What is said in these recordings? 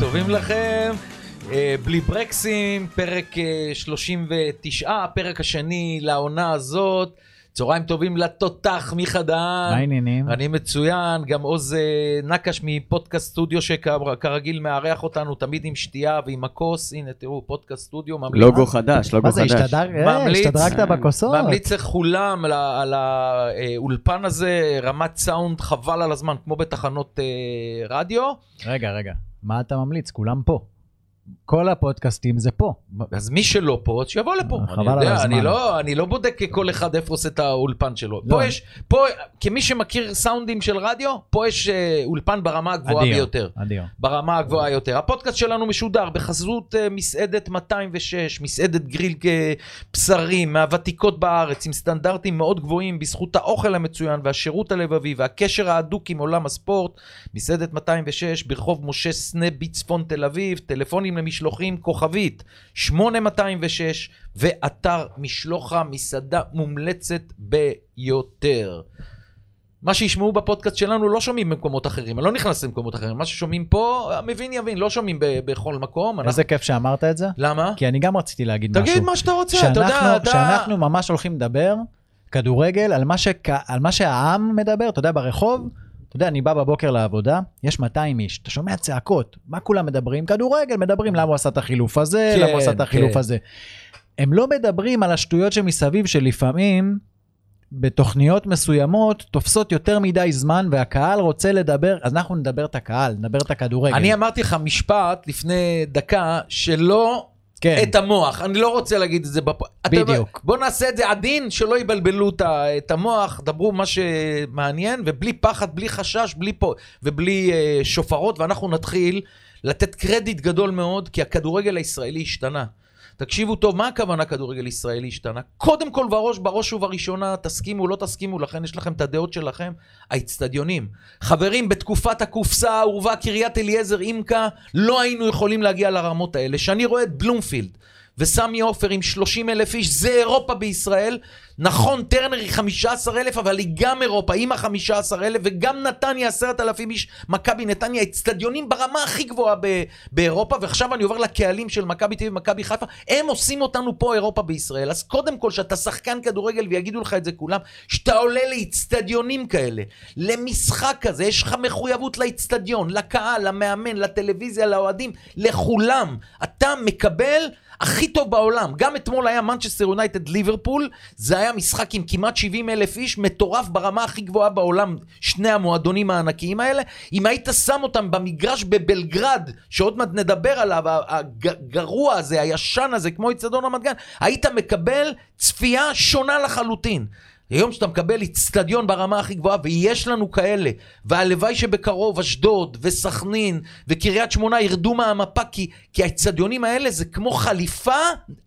טובים לכם. אה, בלי ברקסים, פרק אה, 39, הפרק השני לעונה הזאת. צהריים טובים לתותח מיכה דהן. מה העניינים? אני מצוין, גם עוז אה, נקש מפודקאסט סטודיו שכרגיל מארח אותנו תמיד עם שתייה ועם הכוס. הנה תראו, פודקאסט סטודיו ממליץ. לוגו חדש, לוגו מה זה, חדש. השתדר- אה, ממליץ. השתדרגת בכוסות? ממליץ לכולם על האולפן הזה, רמת סאונד חבל על הזמן, כמו בתחנות אה, רדיו. רגע, רגע, מה אתה ממליץ? כולם פה. כל הפודקאסטים זה פה. אז מי שלא פה, אז שיבוא לפה. חבל אני על הזמן. אני לא, אני לא בודק כל אחד איפה עושה את האולפן שלו. לא. פה יש, פה, כמי שמכיר סאונדים של רדיו, פה יש אה, אולפן ברמה הגבוהה אדיר, ביותר. אדיר. ברמה הגבוהה יותר. הפודקאסט שלנו משודר בחסות אה, מסעדת 206, מסעדת גריל אה, בשרים, מהוותיקות בארץ, עם סטנדרטים מאוד גבוהים, בזכות האוכל המצוין והשירות הלבבי והקשר ההדוק עם עולם הספורט. מסעדת 206 ברחוב משה סנה בצפון תל אביב, טלפונים למשלוחים כוכבית 8206, ואתר משלוחה, מסעדה מומלצת ביותר. מה שישמעו בפודקאסט שלנו לא שומעים במקומות אחרים, אני לא נכנס למקומות אחרים, מה ששומעים פה, המבין יבין, לא שומעים בכל מקום. אנחנו- איזה כיף שאמרת את זה, למה? כי אני גם רציתי להגיד משהו. תגיד מה שאתה רוצה, אתה יודע, שאנחנו- אתה... שאנחנו ממש הולכים לדבר כדורגל על מה, שק... על מה שהעם מדבר, אתה יודע, ברחוב, אתה יודע, אני בא בבוקר לעבודה, יש 200 איש, אתה שומע צעקות, מה כולם מדברים? כדורגל, מדברים למה הוא עשה את החילוף הזה, כן, למה הוא עשה את החילוף כן. הזה. הם לא מדברים על השטויות שמסביב, שלפעמים בתוכניות מסוימות תופסות יותר מדי זמן, והקהל רוצה לדבר, אז אנחנו נדבר את הקהל, נדבר את הכדורגל. אני אמרתי לך משפט לפני דקה, שלא כן. את המוח, אני לא רוצה להגיד את זה בפ... אתה בדיוק. בוא נעשה את זה עדין, שלא יבלבלו את המוח, דברו מה שמעניין, ובלי פחד, בלי חשש, בלי פה, ובלי אה, שופרות, ואנחנו נתחיל לתת קרדיט גדול מאוד, כי הכדורגל הישראלי השתנה. תקשיבו טוב, מה הכוונה כדורגל ישראלי השתנה? קודם כל בראש, בראש ובראשונה, תסכימו, לא תסכימו, לכן יש לכם את הדעות שלכם, האצטדיונים. חברים, בתקופת הקופסה האהובה, קריית אליעזר, אימקה, לא היינו יכולים להגיע לרמות האלה. כשאני רואה את בלומפילד וסמי עופר עם 30 אלף איש, זה אירופה בישראל. נכון, טרנר היא 15 אלף, אבל היא גם אירופה, עם ה-15 אלף, וגם נתניה 10,000 איש, מכבי נתניה, אצטדיונים ברמה הכי גבוהה ב- באירופה, ועכשיו אני עובר לקהלים של מכבי אביב ומכבי חיפה, הם עושים אותנו פה אירופה בישראל. אז קודם כל, שאתה שחקן כדורגל, ויגידו לך את זה כולם, שאתה עולה לאצטדיונים כאלה, למשחק כזה, יש לך מחויבות לאצטדיון, לקהל, למאמן, לטלוויזיה, לאוהדים, לכולם. אתה מקבל... הכי טוב בעולם. גם אתמול היה מנצ'סטר יונייטד ליברפול, זה היה משחק עם כמעט 70 אלף איש, מטורף ברמה הכי גבוהה בעולם, שני המועדונים הענקיים האלה. אם היית שם אותם במגרש בבלגרד, שעוד מעט נדבר עליו, הגרוע הזה, הישן הזה, כמו אצטדיון רמת גן, היית מקבל צפייה שונה לחלוטין. היום שאתה מקבל איצטדיון ברמה הכי גבוהה, ויש לנו כאלה, והלוואי שבקרוב אשדוד וסכנין וקריית שמונה ירדו מהמפה, כי, כי האיצטדיונים האלה זה כמו חליפה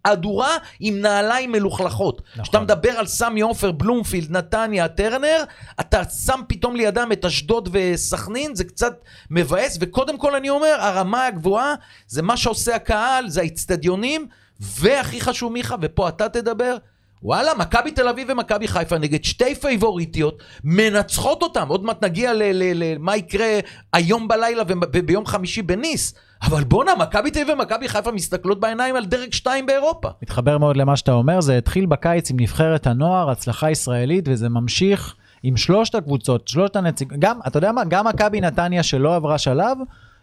אדורה עם נעליים מלוכלכות. נכון. כשאתה מדבר על סמי עופר, בלומפילד, נתניה, טרנר, אתה שם פתאום לידם את אשדוד וסכנין, זה קצת מבאס, וקודם כל אני אומר, הרמה הגבוהה זה מה שעושה הקהל, זה האיצטדיונים, והכי חשוב מיכה, ופה אתה תדבר, וואלה, מכבי תל אביב ומכבי חיפה נגד שתי פייבוריטיות, מנצחות אותם. עוד מעט נגיע למה יקרה היום בלילה וביום חמישי בניס. אבל בואנה, מכבי תל אביב ומכבי חיפה מסתכלות בעיניים על דרג 2 באירופה. מתחבר מאוד למה שאתה אומר, זה התחיל בקיץ עם נבחרת הנוער, הצלחה ישראלית, וזה ממשיך עם שלושת הקבוצות, שלושת הנציגים, גם, אתה יודע מה, גם מכבי נתניה שלא עברה שלב,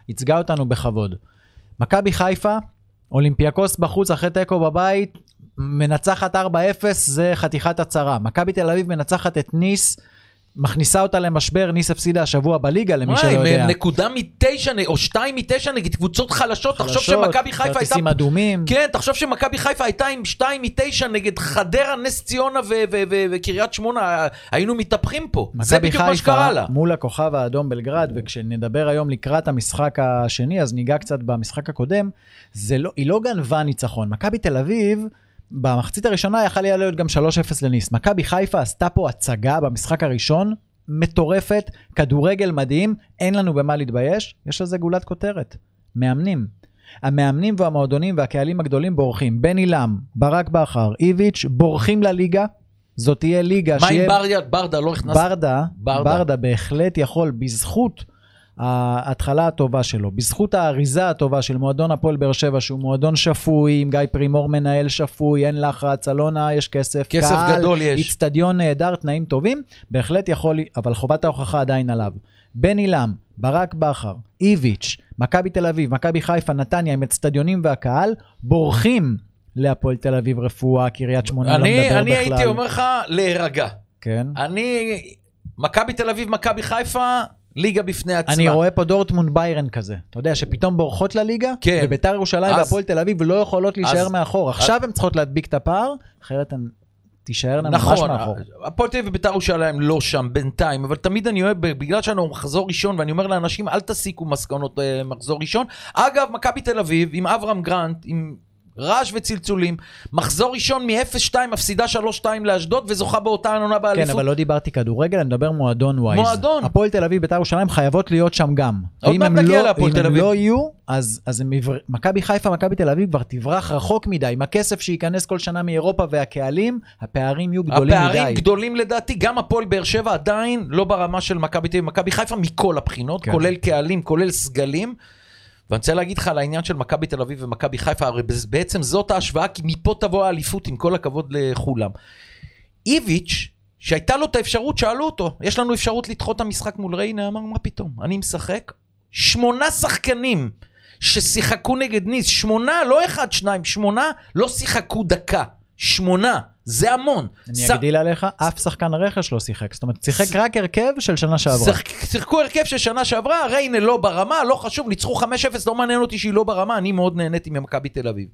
ייצגה אותנו בכבוד. מכבי חיפה, אולימפיאקוס בחוץ אחרי תיקו בבית, מנצחת 4-0, זה חתיכת הצהרה. מכבי תל אביב מנצחת את ניס, מכניסה אותה למשבר, ניס הפסידה השבוע בליגה, למי שלא יודע. נקודה מתשע או שתיים מתשע נגד קבוצות חלשות, תחשוב חלשות, שמכבי חיפה הייתה... כרטיסים אדומים. כן, תחשוב שמכבי חיפה הייתה עם שתיים מתשע נגד חדרה, נס ציונה וקריית שמונה, היינו מתהפכים פה. זה בדיוק מה שקרה לה. מול הכוכב האדום בלגרד, וכשנדבר היום לקראת המשחק השני, אז ניגע קצת במשחק הקודם, זה לא, היא לא גנבה ניצחון. מכבי תל אביב, במחצית הראשונה יכל היה להיות גם 3-0 לניס. מכבי חיפה עשתה פה הצגה במשחק הראשון, מטורפת, כדורגל מדהים, אין לנו במה להתבייש, יש לזה גולת כותרת. מאמנים. המאמנים והמועדונים והקהלים הגדולים בורחים. בן עילם, ברק בכר, איביץ', בורחים לליגה. זאת תהיה ליגה מה שיהיה... עם ברדה? ברדה לא נכנס... ברדה, ברדה. ברדה בהחלט יכול, בזכות ההתחלה הטובה שלו, בזכות האריזה הטובה של מועדון הפועל באר שבע, שהוא מועדון שפוי, עם גיא פרימור מנהל שפוי, אין לחץ, אלונה, יש כסף, כסף קהל, גדול יש. איצטדיון נהדר, תנאים טובים, בהחלט יכול, אבל חובת ההוכחה עדיין עליו. בן עילם, ברק בכר, איביץ', מכבי תל אביב, מכבי חיפה, נתניה, עם אצטדיונים והקהל, בורחים להפועל תל אביב רפואה, קריית שמונה, לא אני, מדבר אני בכלל. הייתי אומר לך להירגע. כן. אני, מכבי תל אביב, מכבי חיפה, ליגה בפני עצמה. אני רואה פה דורטמונד ביירן כזה. אתה יודע, שפתאום בורחות לליגה, כן. וביתר ירושלים אז- והפועל תל אביב לא יכולות להישאר אז- מאחור. עכשיו הן צריכות להדביק את הפער, אחרת הן תישארנה ממש נכון, מאחור. הפועל תל אביב וביתר ירושלים לא שם בינתיים, אבל תמיד אני אוהב, בגלל שאנחנו מחזור ראשון, ואני אומר לאנשים, אל תסיקו מסקנות אה, מחזור ראשון. אגב, מכבי תל אביב, עם אברהם גרנט, עם רעש וצלצולים, מחזור ראשון מ-0-2, מפסידה 3-2 לאשדוד, וזוכה באותה עונה כן, באליפות. אבל לא דיברתי כדורגל, אני מדבר מועדון ווייז. מועדון. הפועל תל אביב, ביתר ירושלים חייבות להיות שם גם. עוד מעט הם נגיע לא- להפועל אם תל הם אביב. לא יהיו, אז אז הם יבר- מכבי חיפה, מכבי תל אביב כבר תברח רחוק מדי. עם הכסף שייכנס כל שנה מאירופה והקהלים, הפערים יהיו גדולים מדי. הפערים גדולים לדעתי, גם הפועל באר שבע עדיין לא ברמה של מכבי תל אביב, מכבי חיפה מכל הבחינות, כן. כולל קהלים, כולל סגלים. ואני רוצה להגיד לך על העניין של מכבי תל אביב ומכבי חיפה, הרי בעצם זאת ההשוואה, כי מפה תבוא האליפות עם כל הכבוד לכולם. איביץ', שהייתה לו את האפשרות, שאלו אותו, יש לנו אפשרות לדחות את המשחק מול ריינה? אמר, מה פתאום, אני משחק. שמונה שחקנים ששיחקו נגד ניס, שמונה, לא אחד, שניים, שמונה, לא שיחקו דקה. שמונה, זה המון. אני ש- אגדיל עליך, אף שחקן רכש לא שיחק. זאת אומרת, שיחק רק הרכב של שנה שעברה. שיחק- שיחקו הרכב של שנה שעברה, ריינה לא ברמה, לא חשוב, ניצחו 5-0, לא מעניין אותי שהיא לא ברמה, אני מאוד נהניתי ממכבי תל אביב.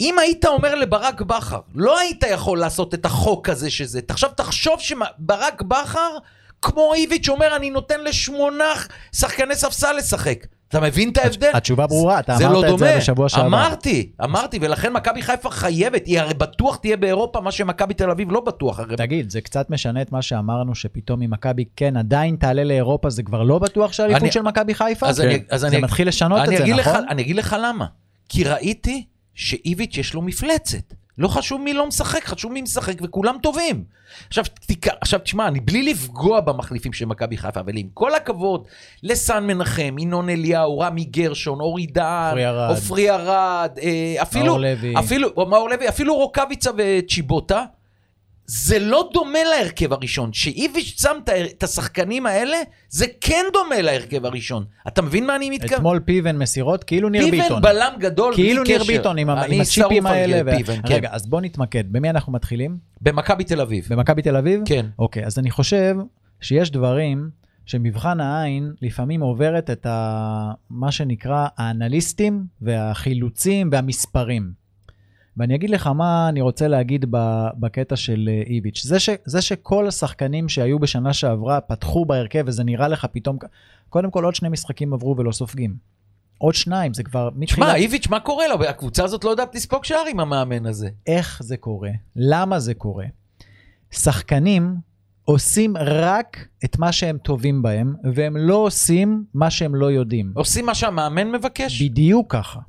אם היית אומר לברק בכר, לא היית יכול לעשות את החוק הזה שזה. עכשיו תחשוב שברק בכר, כמו איביץ', אומר, אני נותן לשמונה שחקני ספסל לשחק. אתה מבין את ההבדל? התשובה ברורה, אתה זה אמרת לא את זה דומה. בשבוע שעבר. אמרתי, אמרתי, ולכן מכבי חיפה חייבת, היא הרי בטוח תהיה באירופה, מה שמכבי תל אביב לא בטוח. הרי תגיד, זה קצת משנה את מה שאמרנו, שפתאום אם מכבי כן עדיין תעלה לאירופה, זה כבר לא בטוח אני- שהאליפות של מכבי חיפה? אז אני- אז זה אני- מתחיל לשנות את אני זה, אגיד לך, נכון? אני אגיד לך למה. כי ראיתי שאיביץ' יש לו מפלצת. לא חשוב מי לא משחק, חשוב מי משחק וכולם טובים. עכשיו, תיק... עכשיו תשמע, אני בלי לפגוע במחליפים של מכבי חיפה, אבל עם כל הכבוד לסן מנחם, ינון אליהו, רמי גרשון, אורי דהן, עופרי ארד. אה, אפילו. אפילו, מאור לוי, אפילו רוקאביצה וצ'יבוטה, זה לא דומה להרכב הראשון. שאיביץ' שם את השחקנים האלה, זה כן דומה להרכב הראשון. אתה מבין מה אני מתכוון? אתמול פיבן מסירות, כאילו ניר ביטון. פיבן בלם גדול, בלי כאילו ניר. ביטון עם, עם הצ'יפים האלה. ו... פיבן, כן. רגע, אז בוא נתמקד. במי אנחנו מתחילים? במכבי תל אביב. במכבי תל אביב? כן. אוקיי, אז אני חושב שיש דברים שמבחן העין לפעמים עוברת את ה... מה שנקרא האנליסטים והחילוצים והמספרים. ואני אגיד לך מה אני רוצה להגיד בקטע של אה, איביץ'. זה, ש, זה שכל השחקנים שהיו בשנה שעברה פתחו בהרכב וזה נראה לך פתאום... קודם כל עוד שני משחקים עברו ולא סופגים. עוד שניים, זה כבר שמע, מתחילת... איביץ', מה קורה לו? הקבוצה הזאת לא יודעת לספוג שער עם המאמן הזה. איך זה קורה? למה זה קורה? שחקנים עושים רק את מה שהם טובים בהם, והם לא עושים מה שהם לא יודעים. עושים מה שהמאמן מבקש. בדיוק ככה.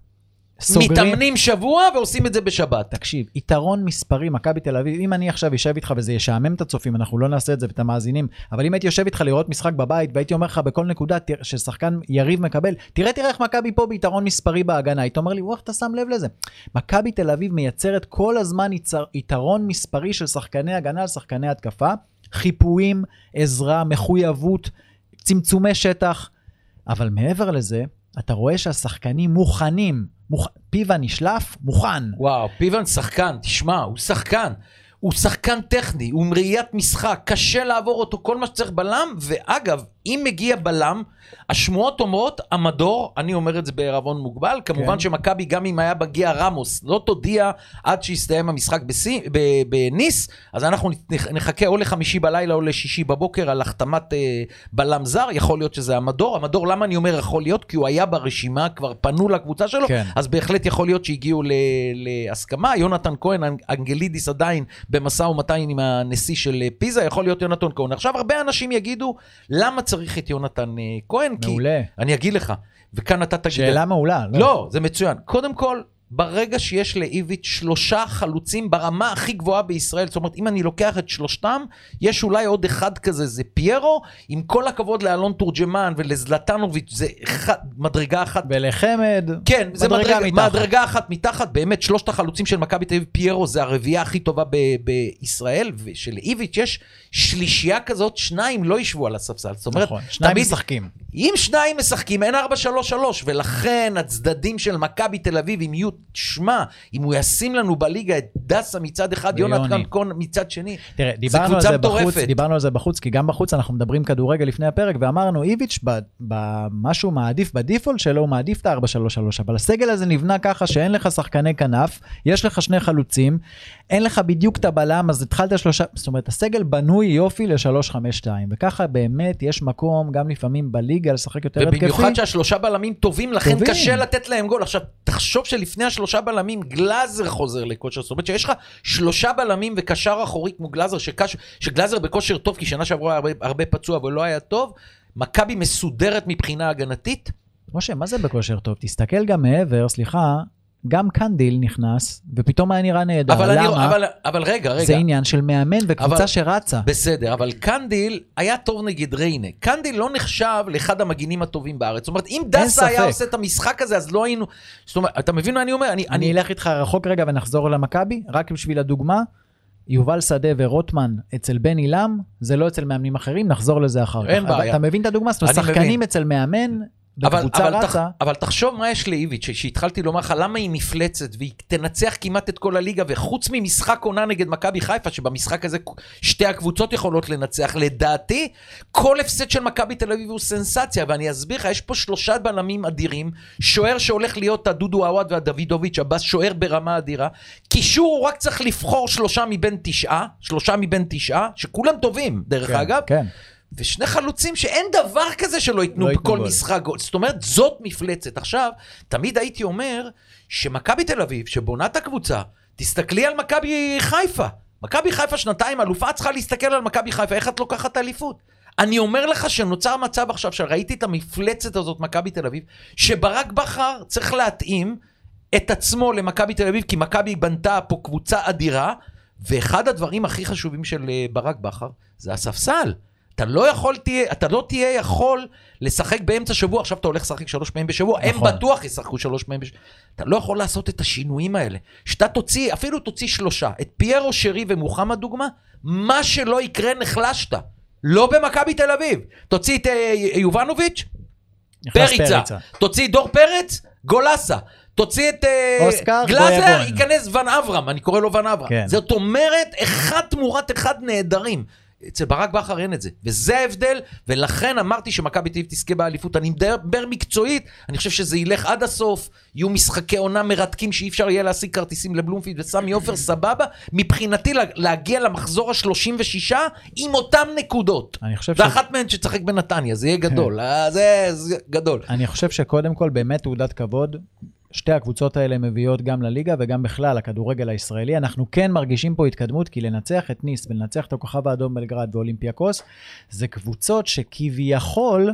סוגרים... מתאמנים שבוע ועושים את זה בשבת. תקשיב, יתרון מספרי, מכבי תל אביב, אם אני עכשיו אשב איתך וזה ישעמם את הצופים, אנחנו לא נעשה את זה ואת המאזינים, אבל אם הייתי יושב איתך לראות משחק בבית והייתי אומר לך בכל נקודה ששחקן יריב מקבל, תראה תראה איך מכבי פה ביתרון מספרי בהגנה, היית אומר לי, וואו, אתה שם לב לזה? מכבי תל אביב מייצרת כל הזמן יצר, יתרון מספרי של שחקני הגנה על שחקני התקפה, חיפויים, עזרה, מחויבות, צמצומי שטח, אבל מעבר לזה, אתה רואה שהשחקנים מוכנים, מוכ... פיבה נשלף, מוכן. וואו, פיבן שחקן, תשמע, הוא שחקן. הוא שחקן טכני, הוא עם ראיית משחק, קשה לעבור אותו, כל מה שצריך בלם, ואגב, אם מגיע בלם, השמועות אומרות, המדור, אני אומר את זה בערבון מוגבל, כמובן כן. שמכבי, גם אם היה מגיע רמוס, לא תודיע עד שיסתיים המשחק בסי, ב, בניס, אז אנחנו נח- נחכה או לחמישי בלילה או לשישי בבוקר על החתמת אה, בלם זר, יכול להיות שזה המדור. המדור, למה אני אומר יכול להיות? כי הוא היה ברשימה, כבר פנו לקבוצה שלו, כן. אז בהחלט יכול להיות שהגיעו ל- להסכמה. יונתן כהן, אנ- אנגלידיס עדיין במשא ומתן עם הנשיא של אה, פיזה, יכול להיות יונתן כהן. עכשיו, הרבה אנשים יגידו, למה צריך את יונתן אה, כהן? כי... מעולה. אני אגיד לך, וכאן אתה תגיד... שאלה מעולה. לא, זה מצוין. קודם כל, ברגע שיש לאיביץ' שלושה חלוצים ברמה הכי גבוהה בישראל, זאת אומרת, אם אני לוקח את שלושתם, יש אולי עוד אחד כזה, זה פיירו, עם כל הכבוד לאלון תורג'מן ולזלטנוביץ', זה אחד, מדרגה אחת. ולחמד, כן, זה מדרגה מדרגה, מתחת. מדרגה אחת מתחת, באמת שלושת החלוצים של מכבי תל אביב, פיירו זה הרביעייה הכי טובה ב- בישראל, ושלאיביץ' יש שלישייה כזאת, שניים לא ישבו על הספסל. זאת אומרת, נכון, שניים תמיד- משחקים. אם שניים משחקים, אין 4-3-3, ולכן הצדדים של מכבי תל אביב, אם יהיו, תשמע, אם הוא ישים לנו בליגה את דסה מצד אחד, ויוני. יונתן כהן מצד שני, תראה, דיברנו על קבוצה זה בחוץ, מטורפת. דיברנו על זה בחוץ, כי גם בחוץ אנחנו מדברים כדורגל לפני הפרק, ואמרנו, איביץ', במה שהוא מעדיף בדיפולט שלו, הוא מעדיף את ה-4-3-3, אבל הסגל הזה נבנה ככה שאין לך שחקני כנף, יש לך שני חלוצים, אין לך בדיוק את הבלם, אז התחלת שלושה, זאת אומרת, הסגל בנוי יופי ל-3-5-2, וככה באמת יש מקום גם לפעמים בליגה לשחק יותר התקפי. ובמיוחד שהשלושה בלמים טובים, לכן טובים. קשה לתת להם גול. עכשיו, תחשוב שלפני השלושה בלמים, גלאזר חוזר לכושר. זאת אומרת שיש לך שלושה בלמים וקשר אחורי כמו גלאזר, שקש... שגלאזר בכושר טוב, כי שנה שעברה הרבה, הרבה פצוע ולא היה טוב. מכבי מסודרת מבחינה הגנתית. משה, מה זה בכושר טוב? תסתכל גם מעבר, סליחה, גם קנדיל נכנס, ופתאום היה נראה נהדר. אבל, אני, למה? אבל, אבל רגע, רגע. זה עניין של מאמן וקבוצה אבל- שרצה. בסדר, אבל קנדיל היה טוב נגד ריינה. קנדיל לא נחשב לאחד המגינים הטובים בארץ. זאת אומרת, אם דסה היה. עושה את המשחק הזה, אז לא היינו... זאת אומרת, אתה מבין מה אני אומר? אני, אני אלך איתך רחוק רגע ונחזור למכבי, רק בשביל הדוגמה. יובל שדה ורוטמן אצל בן עילם, זה לא אצל מאמנים אחרים, נחזור לזה אחר כך. אין בעיה. אתה מבין את הדוגמה? זאת אומרת, אני שחקנים מבין. אצל מאמן, אבל, אבל, תח, רצה. אבל תחשוב מה יש לאיביץ', שהתחלתי לומר לך, למה היא מפלצת והיא תנצח כמעט את כל הליגה, וחוץ ממשחק עונה נגד מכבי חיפה, שבמשחק הזה שתי הקבוצות יכולות לנצח, לדעתי, כל הפסד של מכבי תל אביב הוא סנסציה, ואני אסביר לך, יש פה שלושה בלמים אדירים, שוער שהולך להיות הדודו עווד והדוידוביץ' הבא, שוער ברמה אדירה, קישור הוא רק צריך לבחור שלושה מבין תשעה, שלושה מבין תשעה, שכולם טובים, דרך כן, אגב, כן. ושני חלוצים שאין דבר כזה שלא ייתנו לא בכל גול. משחק גול. זאת אומרת, זאת מפלצת. עכשיו, תמיד הייתי אומר שמכבי תל אביב, שבונה את הקבוצה, תסתכלי על מכבי חיפה. מכבי חיפה שנתיים אלופה, צריכה להסתכל על מכבי חיפה, איך את לוקחת את האליפות? אני אומר לך שנוצר מצב עכשיו, שראיתי את המפלצת הזאת, מכבי תל אביב, שברק בכר צריך להתאים את עצמו למכבי תל אביב, כי מכבי בנתה פה קבוצה אדירה, ואחד הדברים הכי חשובים של אה, ברק בכר זה הספסל. אתה לא יכול תהיה, אתה לא תהיה יכול לשחק באמצע שבוע, עכשיו אתה הולך לשחק שלוש פעמים בשבוע, הם נכון. בטוח ישחקו שלוש פעמים בשבוע. אתה לא יכול לעשות את השינויים האלה. שאתה תוציא, אפילו תוציא שלושה, את פיירו שרי ומוחמד דוגמה, מה שלא יקרה נחלשת. לא במכבי תל אביב. תוציא את אה, יובנוביץ', נכנס פריצה. תוציא דור פרץ, גולסה. תוציא את אה, אוסקר גלאזר. ייכנס ון אברהם, אני קורא לו ון אברהם. כן. זאת אומרת, אחד תמורת אחד נהדרים. אצל ברק בכר אין את זה, וזה ההבדל, ולכן אמרתי שמכבי תל אביב תזכה באליפות. אני מדבר מקצועית, אני חושב שזה ילך עד הסוף, יהיו משחקי עונה מרתקים שאי אפשר יהיה להשיג כרטיסים לבלומפיד וסמי עופר, סבבה. מבחינתי לה- להגיע למחזור ה-36 עם אותן נקודות. אני חושב ש... ואחת מהן שתשחק בנתניה, זה יהיה גדול, אה, זה זה גדול. אני חושב שקודם כל באמת תעודת כבוד. שתי הקבוצות האלה מביאות גם לליגה וגם בכלל לכדורגל הישראלי. אנחנו כן מרגישים פה התקדמות, כי לנצח את ניס ולנצח את הכוכב האדום בלגרד ואולימפיאקוס, זה קבוצות שכביכול,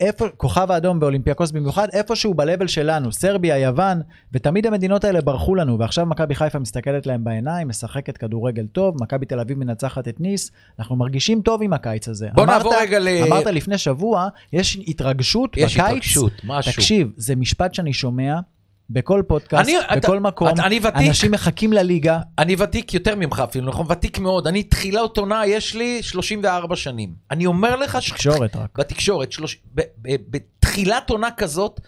איפה, כוכב האדום ואולימפיאקוס במיוחד, איפשהו ב-level שלנו, סרביה, יוון, ותמיד המדינות האלה ברחו לנו, ועכשיו מכבי חיפה מסתכלת להם בעיניים, משחקת כדורגל טוב, מכבי תל אביב מנצחת את ניס, אנחנו מרגישים טוב עם הקיץ הזה. בוא אמרת- נעבור רגע ל... אמרת לפני שבוע, יש התרגשות יש בקיץ. התרגשות, משהו. תקשיב, זה משפט שאני שומע בכל פודקאסט, אני- אתה- בכל מקום. אתה- אני ותיק. אנשים מחכים לליגה. אני ותיק יותר ממך אפילו, נכון? ותיק מאוד. אני תחילת עונה, יש לי 34 שנים. אני אומר לך ש... תקשורת רק. בתקשורת, שלוש... ב... ב... בתחילת עונה כזאת,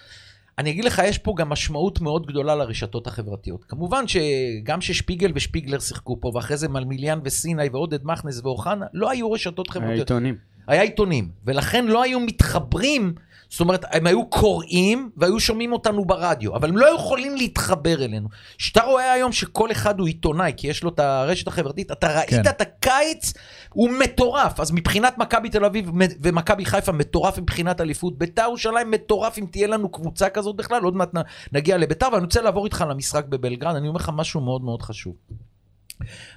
אני אגיד לך, יש פה גם משמעות מאוד גדולה לרשתות החברתיות. כמובן שגם ששפיגל ושפיגלר שיחקו פה, ואחרי זה מלמיליאן וסיני ועודד מכנס ואוחנה, לא היו רשתות חברתיות. העיתונים. היה עיתונים, ולכן לא היו מתחברים, זאת אומרת, הם היו קוראים והיו שומעים אותנו ברדיו, אבל הם לא יכולים להתחבר אלינו. כשאתה רואה היום שכל אחד הוא עיתונאי, כי יש לו את הרשת החברתית, אתה ראית כן. את הקיץ, הוא מטורף. אז מבחינת מכבי תל אביב ומכבי חיפה, מטורף מבחינת אליפות. ביתר ירושלים מטורף אם תהיה לנו קבוצה כזאת בכלל, עוד מעט נגיע לביתר, ואני רוצה לעבור איתך למשחק בבלגרד, אני אומר לך משהו מאוד מאוד חשוב.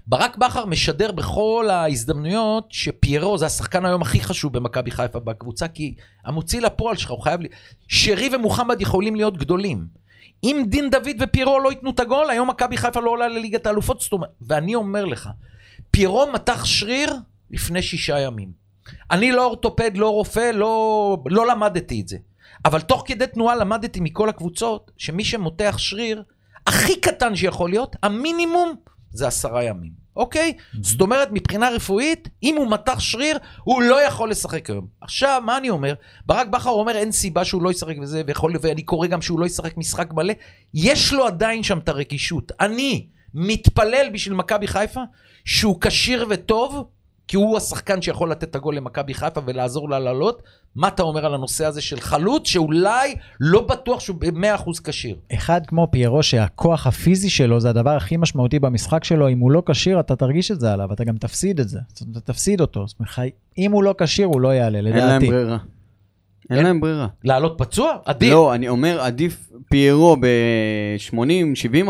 ברק בכר משדר בכל ההזדמנויות שפיירו זה השחקן היום הכי חשוב במכבי חיפה בקבוצה, כי המוציא לפועל שלך, הוא חייב... לי... שרי ומוחמד יכולים להיות גדולים. אם דין דוד ופיירו לא ייתנו את הגול, היום מכבי חיפה לא עולה לליגת האלופות, זאת אומרת, ואני אומר לך, פיירו מתח שריר לפני שישה ימים. אני לא אורתופד, לא רופא, לא, לא למדתי את זה. אבל תוך כדי תנועה למדתי מכל הקבוצות, שמי שמותח שריר, הכי קטן שיכול להיות, המינימום זה עשרה ימים. אוקיי? זאת אומרת, מבחינה רפואית, אם הוא מתח שריר, הוא לא יכול לשחק היום. עכשיו, מה אני אומר? ברק בכר אומר, אין סיבה שהוא לא ישחק וזה, ויכול, ואני קורא גם שהוא לא ישחק משחק מלא. יש לו עדיין שם את הרגישות. אני מתפלל בשביל מכבי חיפה, שהוא כשיר וטוב, כי הוא השחקן שיכול לתת את הגול למכבי חיפה ולעזור לה לעלות. מה אתה אומר על הנושא הזה של חלוץ, שאולי לא בטוח שהוא ב-100% כשיר? אחד כמו פיירו, שהכוח הפיזי שלו זה הדבר הכי משמעותי במשחק שלו, אם הוא לא כשיר, אתה תרגיש את זה עליו, אתה גם תפסיד את זה. אתה תפסיד אותו. זאת אומרת, אם הוא לא כשיר, הוא לא יעלה, אין להם לדעתי. ברירה. אין אין- להם ברירה. לעלות פצוע? עדיף. לא, אני אומר, עדיף פיירו ב-80-70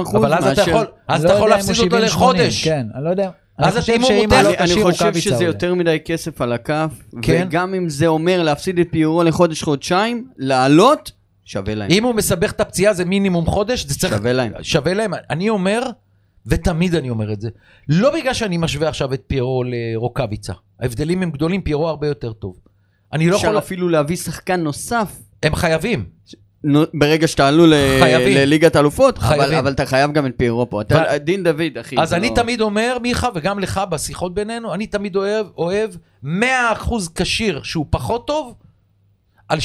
אחוז אבל אז אתה יכול, אז אני אתה לא יכול להפסיד אותו 70-80, לחודש. כן, אני לא יודע. אז אם הוא מותח- אני, חושב שזה. יותר מדי כסף על הכף, כן. וגם אם זה אומר להפסיד את פיירו לחודש-חודשיים, לעלות, שווה להם. אם הוא מסבך את הפציעה זה מינימום חודש, זה צריך... שווה להם. שווה להם. אני אומר, ותמיד אני אומר את זה, לא בגלל שאני משווה עכשיו את פיירו לרוקאביצה. ההבדלים הם גדולים, פיירו הרבה יותר טוב. אני לא אפשר יכול... אפילו להביא שחקן נוסף. הם חייבים. ברגע שתעלו ל-. לליגת האלופות, אבל. אבל אתה חייב גם את פיירו פה. אתה, ו- דין דוד, אחי. אז אני לא- תמיד אומר, מיכה, וגם לך בשיחות בינינו, אני תמיד אוהב, אוהב 100% כשיר שהוא פחות טוב, על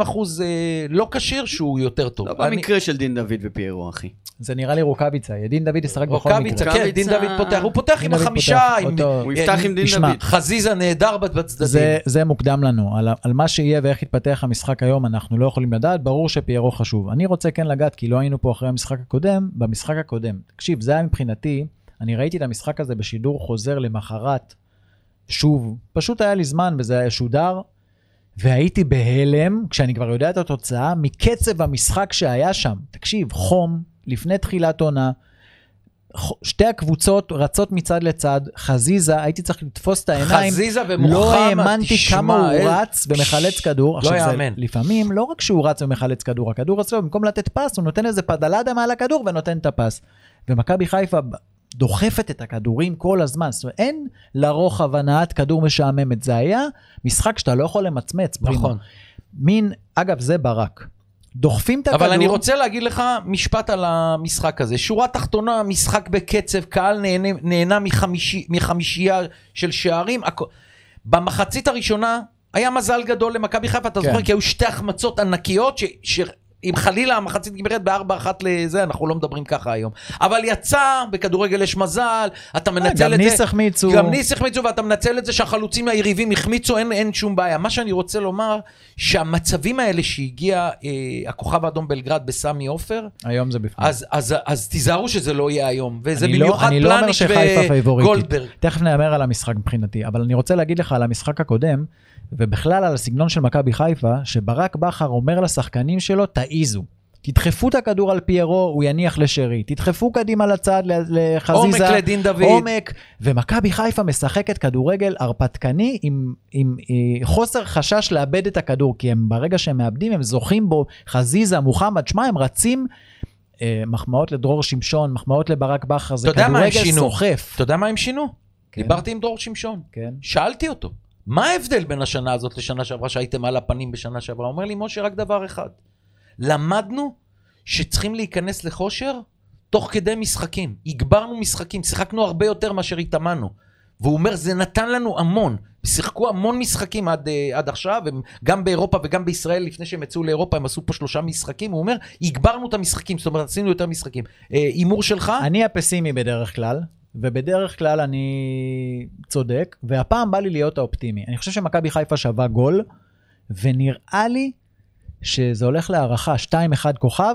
60-70% אה, לא כשיר שהוא יותר טוב. לא אני- במקרה של דין דוד ופיירו, אחי. זה נראה לי רוקאביצה, ידין דוד ישחק בכל רוקאביצה, מקרה. כן, דין דוד רוקאביצה- פותח, הוא פותח דין עם החמישה, עם. הוא יפתח עם דין תשמע, דוד. חזיזה נהדר בצדדים. זה, זה מוקדם לנו, על מה שיהיה ואיך יתפתח המשחק היום אנחנו לא יכולים לדעת, ברור שפיירו חשוב. אני רוצה כן לגעת, כי לא היינו פה אחרי המשחק הקודם, במשחק הקודם. תקשיב, זה היה מבחינתי, אני ראיתי את המשחק הזה בשידור חוזר למחרת, שוב, פשוט היה לי זמן וזה היה שודר, והייתי בהלם, כשאני כבר יודע את התוצאה, מקצב המשחק שהיה שם. תקשיב, חום, לפני תחילת עונה, שתי הקבוצות רצות מצד לצד, חזיזה, הייתי צריך לתפוס את העיניים. חזיזה ומוחמד, לא האמנתי תשמע, כמה הוא רץ ומחלץ כדור. עכשיו, זה יאמן. לפעמים לא רק שהוא רץ ומחלץ כדור, הכדור אצלו, במקום לתת פס, הוא נותן איזה פדלדה מעל הכדור ונותן את הפס. ומכבי חיפה דוחפת את הכדורים כל הזמן. זאת אומרת, אין לרוחב הנעת כדור משעממת. זה היה משחק שאתה לא יכול למצמץ, פרימו. נכון. מין, אגב, זה ברק. דוחפים את הכדור. אבל אני רוצה להגיד לך משפט על המשחק הזה. שורה תחתונה, משחק בקצב, קהל נהנה, נהנה מחמישי, מחמישייה של שערים. הכ- במחצית הראשונה היה מזל גדול למכבי חיפה, אתה כן. זוכר? כי היו שתי החמצות ענקיות, ש... אם חלילה המחצית נגמרת בארבע אחת לזה, אנחנו לא מדברים ככה היום. אבל יצא, בכדורגל יש מזל, אתה מנצל אה, גם את זה. ניס החמיצו. גם ניס החמיצו, ואתה מנצל את זה שהחלוצים היריבים החמיצו, אין, אין שום בעיה. מה שאני רוצה לומר, שהמצבים האלה שהגיע אה, הכוכב האדום בלגרד בסמי עופר, היום זה בפנים. אז, אז, אז תיזהרו שזה לא יהיה היום. וזה לא- במיוחד לא פלניץ' פייבוריטית. וגולדברג. תכף נאמר על המשחק מבחינתי, אבל אני רוצה להגיד לך על המשחק הקודם, ובכלל על הסגנון של מכבי חיפה, שברק בכר אומר לשחקנים שלו, תעיזו. תדחפו את הכדור על פיירו, הוא יניח לשרי. תדחפו קדימה לצד לחזיזה. עומק לדין דוד. עומק. ומכבי חיפה משחקת כדורגל הרפתקני עם, עם, עם חוסר חשש לאבד את הכדור, כי הם ברגע שהם מאבדים, הם זוכים בו. חזיזה, מוחמד, שמע, הם רצים. אה, מחמאות לדרור שמשון, מחמאות לברק בכר, זה כדורגל? סוחף. אתה יודע מה הם שינו? כן. דיברתי עם דרור שמשון. כן. שאלתי אותו, מה ההבדל בין השנה הזאת לשנה שעברה שהייתם על הפנים בשנה שעברה? אומר לי, משה, רק דבר אחד. למדנו שצריכים להיכנס לכושר תוך כדי משחקים. הגברנו משחקים, שיחקנו הרבה יותר מאשר התאמנו. והוא אומר, זה נתן לנו המון. שיחקו המון משחקים עד, אה, עד עכשיו, הם, גם באירופה וגם בישראל, לפני שהם יצאו לאירופה, הם עשו פה שלושה משחקים. הוא אומר, הגברנו את המשחקים, זאת אומרת, עשינו יותר משחקים. אה, הימור שלך? אני הפסימי בדרך כלל, ובדרך כלל אני צודק, והפעם בא לי להיות האופטימי. אני חושב שמכבי חיפה שווה גול, ונראה לי שזה הולך להערכה 2-1 כוכב,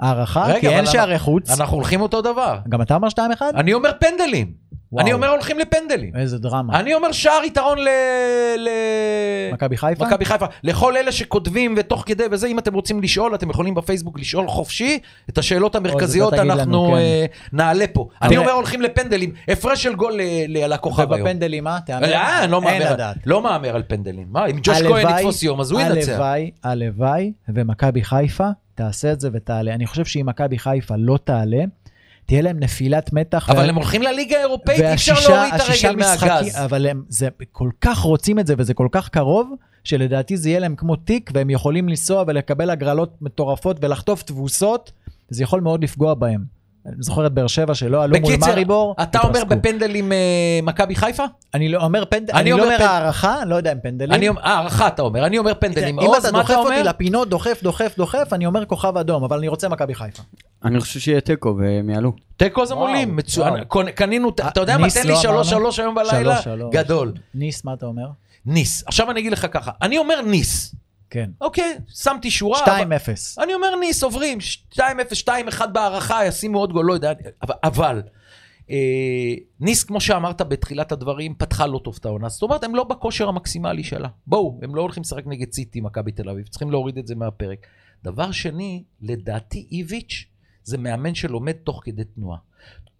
הערכה, רגע, כי אין שערי חוץ. אנחנו הולכים אותו דבר. גם אתה אומר 2-1? אני אומר פנדלים. וואו. אני אומר הולכים לפנדלים. איזה דרמה. אני אומר שער יתרון ל... ל... מכבי חיפה? מכבי חיפה. לכל אלה שכותבים ותוך כדי וזה, אם אתם רוצים לשאול, אתם יכולים בפייסבוק לשאול חופשי. את השאלות המרכזיות תגיד לנו, אנחנו כן. אה, נעלה פה. אני אומר הולכים לפנדלים. הפרש של גול לכוכב היום. ובפנדלים מה? תאמר? אה, לא אין מהמר- לדעת. לא מהמר על פנדלים. מה, אם ג'וש כהן יתפוס יום, אז הוא ינצח. הלוואי, הלוואי, ומכבי חיפה תעשה את זה ותעלה. אני חושב שאם מכבי חיפה לא תעלה, תהיה להם נפילת מתח. אבל וה- הם הולכים לליגה האירופאית, אי אפשר להוריד את הרגל מהגז. אבל הם זה, כל כך רוצים את זה וזה כל כך קרוב, שלדעתי זה יהיה להם כמו תיק, והם יכולים לנסוע ולקבל הגרלות מטורפות ולחטוף תבוסות, זה יכול מאוד לפגוע בהם. אני זוכר את באר שבע שלא עלו מול בקיצר, מאריבור. אתה אומר. בפנדלים אה, מכבי חיפה? אני לא אומר פנדל, אני אני אומר לא אומר הערכה, אני לא יודע אם פנדלים. אני אומר, הערכה אתה אומר, אני אומר פנדלים. אם אתה דוחף אתה אותי? לפינות, דוחף, דוחף, דוחף, אני אומר כוכב אדום, אבל אני רוצה מכבי חיפה. אני חושב שיהיה תיקו והם יעלו. תיקו זה מולים, מצוין. קנינו, אתה יודע מה, תן לי לא שלוש אמרנו? שלוש היום בלילה, שלוש, שלוש. גדול. ניס, מה אתה אומר? ניס. עכשיו אני אגיד לך ככה, אני אומר ניס. כן. אוקיי, שמתי שורה. 2-0. אבל- אני אומר ניס, עוברים, 2-0, 2-1 בהערכה, ישימו עוד גול, לא יודע, אבל- אבל, אה, ניס, כמו שאמרת בתחילת הדברים, פתחה לא טוב את העונה. זאת אומרת, הם לא בכושר המקסימלי שלה. בואו, הם לא הולכים לשחק נגד סיטי, מכבי תל אביב, צריכים להוריד את זה מהפרק. דבר שני, לדעתי איביץ' זה מאמן שלומד תוך כדי תנועה.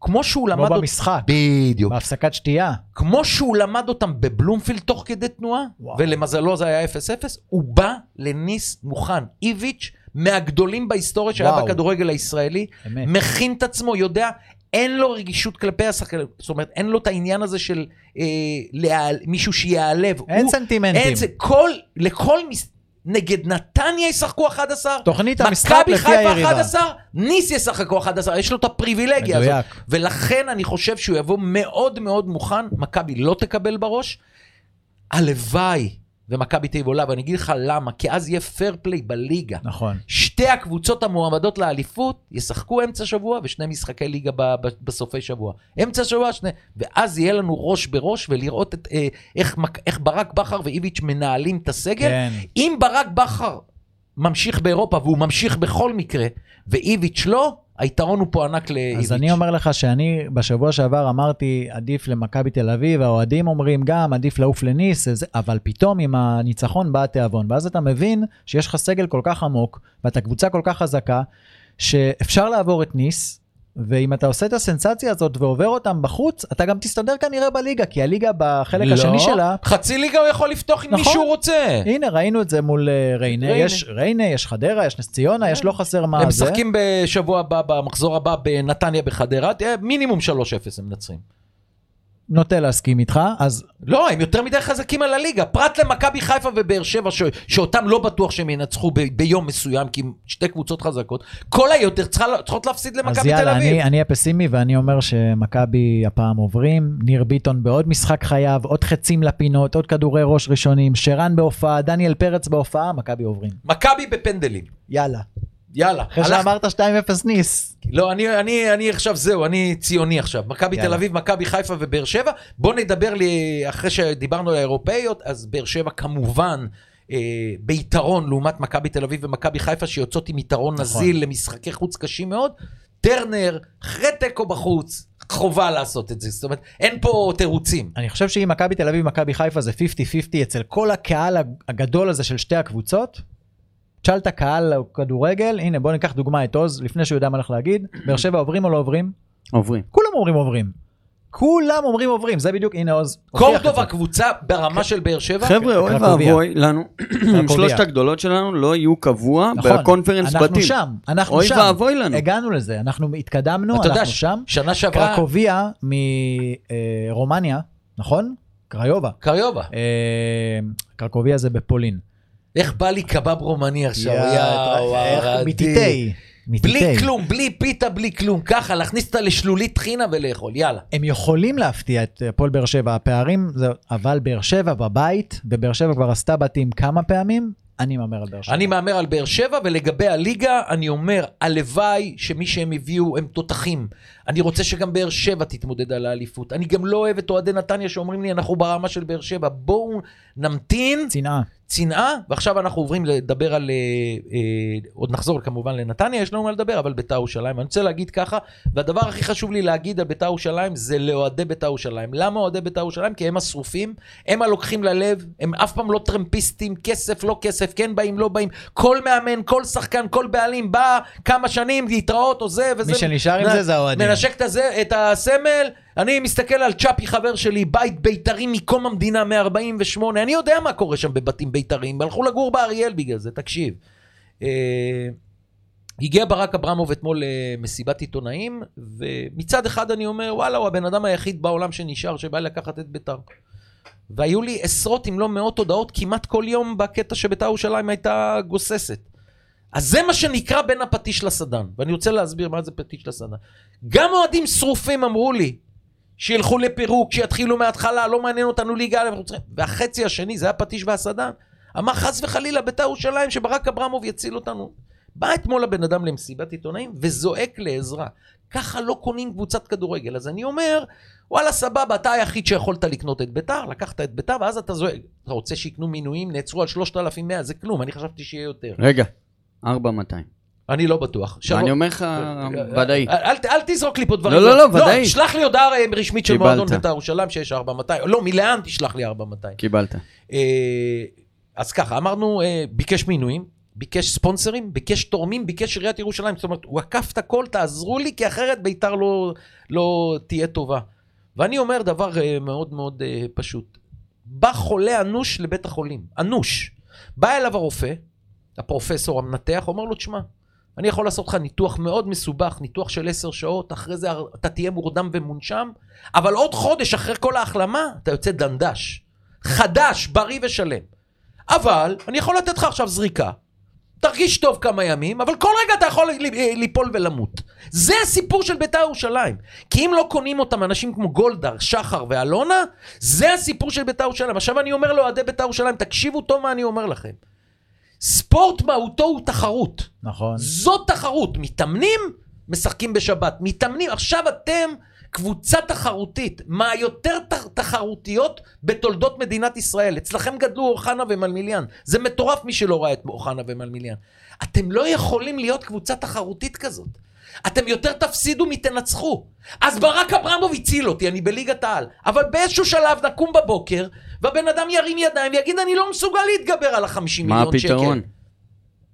כמו שהוא למד... כמו במשחק, בדיוק. בהפסקת שתייה. כמו שהוא למד אותם בבלומפילד תוך כדי תנועה, וואו. ולמזלו זה היה 0-0, הוא בא לניס מוכן. איביץ', מהגדולים בהיסטוריה שהיה. בכדורגל הישראלי, אמת. מכין את עצמו, יודע, אין לו רגישות כלפי השחקן, זאת אומרת, אין לו את העניין הזה של אה, להיעל- מישהו שיעלב. אין הוא- סנטימנטים. אין, זה כל, לכל, מס... נגד נתניה ישחקו 11, תוכנית המשחק מכבי לפי חיפה היריבה. 11, ניס ישחקו 11, יש לו את הפריבילגיה הזאת. מדויק. ולכן אני חושב שהוא יבוא מאוד מאוד מוכן, מכבי לא תקבל בראש. הלוואי ומכבי תל אביב עולה, ואני אגיד לך למה, כי אז יהיה פייר פליי בליגה. נכון. שתי הקבוצות המועמדות לאליפות ישחקו אמצע שבוע ושני משחקי ליגה בסופי שבוע. אמצע שבוע, שני... ואז יהיה לנו ראש בראש ולראות את, אה, איך, איך ברק בכר ואיביץ' מנהלים את הסגל. כן. אם ברק בכר ממשיך באירופה והוא ממשיך בכל מקרה, ואיביץ' לא, היתרון הוא פה ענק לאיביץ'. אז אני אומר לך שאני בשבוע שעבר אמרתי עדיף למכבי תל אביב, האוהדים אומרים גם עדיף לעוף לניס, אבל פתאום עם הניצחון בא התיאבון, ואז אתה מבין שיש לך סגל כל כך עמוק, ואתה קבוצה כל כך חזקה, שאפשר לעבור את ניס, ואם אתה עושה את הסנסציה הזאת ועובר אותם בחוץ, אתה גם תסתדר כנראה בליגה, כי הליגה בחלק לא, השני שלה, חצי ליגה הוא יכול לפתוח עם מי נכון. שהוא רוצה. הנה ראינו את זה מול אה, ריינה, ריינה. יש ריינה, יש חדרה, יש נס ציונה, יש לא חסר מה הם זה. משחקים בשבוע הבא, במחזור הבא בנתניה בחדרה, מינימום 3-0 הם מנצחים. נוטה להסכים איתך, אז לא, הם יותר מדי חזקים על הליגה. פרט למכבי חיפה ובאר שבע, ש... שאותם לא בטוח שהם ינצחו ב... ביום מסוים, כי הם שתי קבוצות חזקות, כל היותר צריכה... צריכות להפסיד אז למכבי תל יאללה, אביב. אני, אני הפסימי ואני אומר שמכבי הפעם עוברים, ניר ביטון בעוד משחק חייו, עוד חצים לפינות, עוד כדורי ראש ראשונים, שרן בהופעה, דניאל פרץ בהופעה, מכבי עוברים. מכבי בפנדלים. יאללה. יאללה. אחרי שאמרת 2-0 ניס. לא, אני, אני, אני עכשיו, זהו, אני ציוני עכשיו. מכבי. תל אביב, מכבי חיפה ובאר שבע. בוא נדבר לי, אחרי שדיברנו על האירופאיות, אז באר שבע כמובן אה, ביתרון לעומת מכבי תל אביב ומכבי חיפה, שיוצאות עם יתרון נכון. נזיל למשחקי חוץ קשים מאוד. טרנר, אחרי תיקו בחוץ, חובה לעשות את זה. זאת אומרת, אין פה תירוצים. אני חושב שאם מכבי תל אביב ומכבי חיפה זה 50-50 אצל כל הקהל הגדול הזה של שתי הקבוצות, תשאל את הקהל כדורגל, הנה בוא ניקח דוגמא את עוז, לפני שהוא יודע מה הולך להגיד, באר שבע עוברים או לא עוברים? עוברים. כולם אומרים עוברים. כולם אומרים עוברים, זה בדיוק, הנה עוז. הוכיח את קורדובה זה. קבוצה ברמה של באר שבע? חבר'ה, אוי קרקוביה. ואבוי לנו, שלושת הגדולות שלנו לא יהיו קבוע נכון, בקונפרנס אנחנו בתים. שם, אנחנו אוי שם. ואבוי לנו. הגענו לזה, אנחנו התקדמנו, אתה יודע, אנחנו שם. שנה שעברה, קרקוביה מרומניה, נכון? קריובה. קריובה. אה, קרקוביה זה בפולין. איך בא לי קבב רומני עכשיו, יא, יאו, איך- ערדי. מטיטי. בלי. כלום, בלי פיתה, בלי כלום. ככה, להכניס אותה לשלולית טחינה ולאכול, יאללה. הם יכולים להפתיע את הפועל באר שבע, הפערים, זה, אבל באר שבע בבית, ובאר שבע כבר עשתה בתים כמה פעמים, אני מהמר על באר שבע. אני מהמר על באר שבע, ולגבי הליגה, אני אומר, הלוואי שמי שהם הביאו הם תותחים. אני רוצה שגם באר שבע תתמודד על האליפות. אני גם לא אוהב את אוהדי נתניה שאומרים לי, אנחנו ברמה של באר שבע. בואו נמתין, צנעה. צנעה, ועכשיו אנחנו עוברים לדבר על... אה, אה, עוד נחזור כמובן לנתניה, יש לנו מה לדבר, אבל בית"ר ירושלים. אני רוצה להגיד ככה, והדבר הכי חשוב לי להגיד על בית"ר ירושלים זה לאוהדי בית"ר ירושלים. למה אוהדי בית"ר ירושלים? כי הם השרופים, הם הלוקחים ללב, הם אף פעם לא טרמפיסטים, כסף, לא כסף, כן באים, לא באים. כל מאמן, כל שחקן, כל בעלים בא כמה שנים, להתראות, עוזב וזה. מי שנשאר עם זה זה האוהדים. מנשק את, הזה, את הסמל, אני מסתכל על צ'אפי חבר שלי, בית בית"רי מקום המדינה מ-48, אני יודע מה קורה שם בבתים בית"ריים, הלכו לגור באריאל בגלל זה, תקשיב. אה, הגיע ברק אברמוב אתמול למסיבת עיתונאים, ומצד אחד אני אומר, וואלה, הוא הבן אדם היחיד בעולם שנשאר, שבא לקחת את בית"ר. והיו לי עשרות אם לא מאות הודעות כמעט כל יום בקטע שבית"ר ירושלים הייתה גוססת. אז זה מה שנקרא בין הפטיש לסדן, ואני רוצה להסביר מה זה פטיש לסדן. גם אוהדים שרופים אמרו לי, שילכו לפירוק, שיתחילו מההתחלה, לא מעניין אותנו ליגה א', והחצי השני, זה הפטיש והסדן. אמר חס וחלילה בית"ר ירושלים שברק אברמוב יציל אותנו. בא אתמול הבן אדם למסיבת עיתונאים וזועק לעזרה. ככה לא קונים קבוצת כדורגל. אז אני אומר, וואלה סבבה, אתה היחיד שיכולת לקנות את ביתר, לקחת את ביתר, ואז אתה זועק. אתה רוצה שיקנו מינויים, נעצרו על 3,100, זה כלום, אני חשבתי שיהיה יותר. רגע, 4,200. אני לא בטוח. שלום. אני אומר לך, ודאי. אל, אל, אל תזרוק לי פה דברים. לא, לא, לא, ודאי. שלח לי הודעה אה, רשמית של. מועדון בית"ר ירושלים שיש 4,200. לא, מלאן תשלח לי 4,200. קיבלת. אה, אז ככה, אמרנו, אה, ביקש מינויים, ביקש ספונסרים, ביקש תורמים, ביקש עיריית ירושלים. זאת אומרת, הוא עקף את הכל, תעזרו לי, כי אחרת בית"ר לא, לא תהיה טובה. ואני אומר דבר אה, מאוד מאוד אה, פשוט. בא חולה אנוש לבית החולים, אנוש. בא אליו הרופא, הפרופסור המנתח, אומר לו, תשמע, אני יכול לעשות לך ניתוח מאוד מסובך, ניתוח של עשר שעות, אחרי זה אתה תהיה מורדם ומונשם, אבל עוד חודש אחרי כל ההחלמה, אתה יוצא דנדש. חדש, בריא ושלם. אבל, אני יכול לתת לך עכשיו זריקה, תרגיש טוב כמה ימים, אבל כל רגע אתה יכול ל- ליפול ולמות. זה הסיפור של בית"ר ירושלים. כי אם לא קונים אותם אנשים כמו גולדהר, שחר ואלונה, זה הסיפור של בית"ר ירושלים. עכשיו אני אומר לאוהדי בית"ר ירושלים, תקשיבו טוב מה אני אומר לכם. ספורט מהותו הוא תחרות. נכון. זאת תחרות. מתאמנים, משחקים בשבת. מתאמנים, עכשיו אתם קבוצה תחרותית, מהיותר ת- תחרותיות בתולדות מדינת ישראל. אצלכם גדלו אוחנה ומלמיליאן. זה מטורף מי שלא ראה את אוחנה ומלמיליאן. אתם לא יכולים להיות קבוצה תחרותית כזאת. אתם יותר תפסידו מתנצחו. אז ברק אברמוב הציל אותי, אני בליגת העל. אבל באיזשהו שלב נקום בבוקר, והבן אדם ירים ידיים ויגיד, אני לא מסוגל להתגבר על החמישים מה מיליון שקל. הפתרון?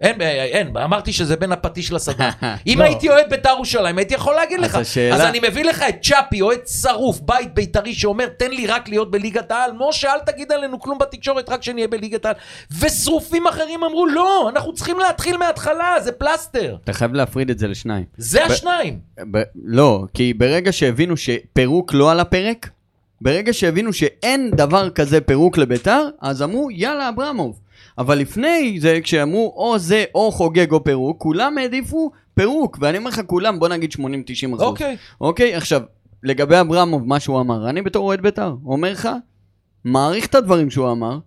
אין, אין, אמרתי שזה בין הפטיש לסדן. אם לא. הייתי אוהד בית"ר ירושלים, הייתי יכול להגיד לך. אז אני מביא לך את צ'אפי, אוהד שרוף, בית בית"רי שאומר, תן לי רק להיות בליגת העל. משה, אל תגיד עלינו כלום בתקשורת, רק שנהיה בליגת העל. ושרופים אחרים אמרו, לא, אנחנו צריכים להתחיל מההתחלה, זה פלסטר. אתה חייב להפריד את זה לשניים. זה השניים. לא, כי ברגע שהבינו שפירוק לא על הפרק, ברגע שהבינו שאין דבר כזה פירוק לביתר, אז אמרו, יאללה, אברמוב. אבל לפני זה, כשאמרו או זה או חוגג או פירוק, כולם העדיפו פירוק. ואני אומר לך, כולם, בוא נגיד 80-90 אחוז. אוקיי. אוקיי, עכשיו, לגבי אברמוב, מה שהוא אמר, אני בתור אוהד בית"ר, אומר לך, מעריך את הדברים שהוא אמר,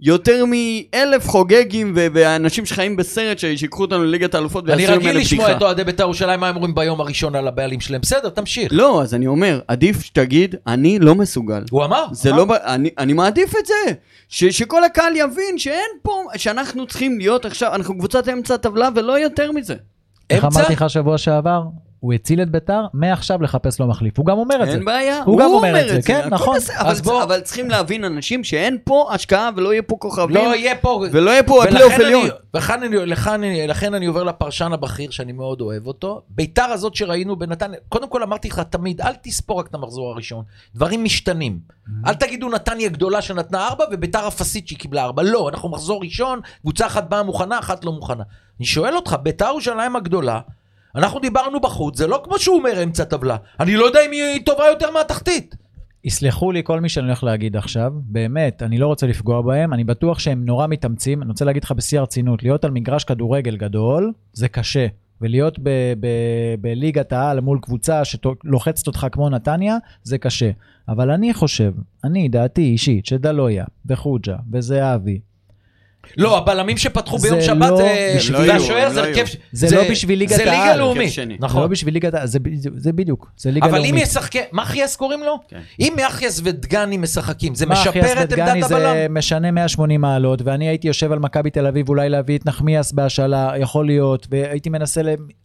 יותר מאלף חוגגים ו- ואנשים שחיים בסרט ש- שיקחו אותנו לליגת האלופות אני ויעשו רגיל ממנו לשמוע בדיחה. את אוהדי בית"ר ירושלים, מה הם אומרים ביום הראשון על הבעלים שלהם. בסדר, תמשיך. לא, אז אני אומר, עדיף שתגיד, אני לא מסוגל. הוא אמר. זה אמר. לא, ב- אני, אני מעדיף את זה, ש, שכל הקהל יבין שאין פה, שאנחנו צריכים להיות עכשיו, אנחנו קבוצת אמצע הטבלה ולא יותר מזה. איך? אמרתי לך שבוע שעבר? הוא הציל את ביתר, מעכשיו לחפש לו מחליף. הוא גם אומר את זה. אין בעיה, הוא גם אומר את זה, כן, הכל נכון. בסדר, אבל, בוא- אבל צריכים להבין אנשים שאין פה השקעה ולא יהיה פה כוכבים, לא יהיה פה... ולא יהיה פה הפלייאוף עליון. אני, לכן, אני, לכן, אני, לכן אני עובר לפרשן הבכיר שאני מאוד אוהב אותו. ביתר הזאת שראינו בנתניה, קודם כל אמרתי לך תמיד, אל תספור רק את המחזור הראשון. דברים משתנים. Mm-hmm. אל תגידו נתניה גדולה שנתנה ארבע וביתר אפסית שהיא קיבלה ארבע. לא, אנחנו מחזור ראשון, קבוצה אחת באה מוכנה, אחת לא מוכנה. אני שואל אותך, ביתר ירושלים הגדולה, אנחנו דיברנו בחוץ, זה לא כמו שהוא אומר אמצע טבלה. אני לא יודע אם היא טובה יותר מהתחתית. יסלחו לי כל מי שאני הולך להגיד עכשיו, באמת, אני לא רוצה לפגוע בהם, אני בטוח שהם נורא מתאמצים, אני רוצה להגיד לך בשיא הרצינות, להיות על מגרש כדורגל גדול, זה קשה. ולהיות בליגת העל מול קבוצה שלוחצת אותך כמו נתניה, זה קשה. אבל אני חושב, אני, דעתי אישית, שדלויה, וחוג'ה, וזהבי, לא, הבלמים שפתחו זה ביום שבת, לא זה- בשביל- לא והשוער הם זה לא הרכב... זה לא בשביל ליגת זה ליגה העל. לאומית, הרכב שני. לא נכון. בשביל ליגת העל, זה, זה, זה בדיוק, זה ליגה אבל לאומית. אם ישחקי... מחיאס קוראים לו? כן. אם מחיאס ודגני משחקים, זה משפר את עמדת הבלם? זה משנה 180 מעלות, ואני הייתי יושב על מכבי תל אביב, אולי להביא את נחמיאס בהשאלה, יכול להיות, והייתי מנסה,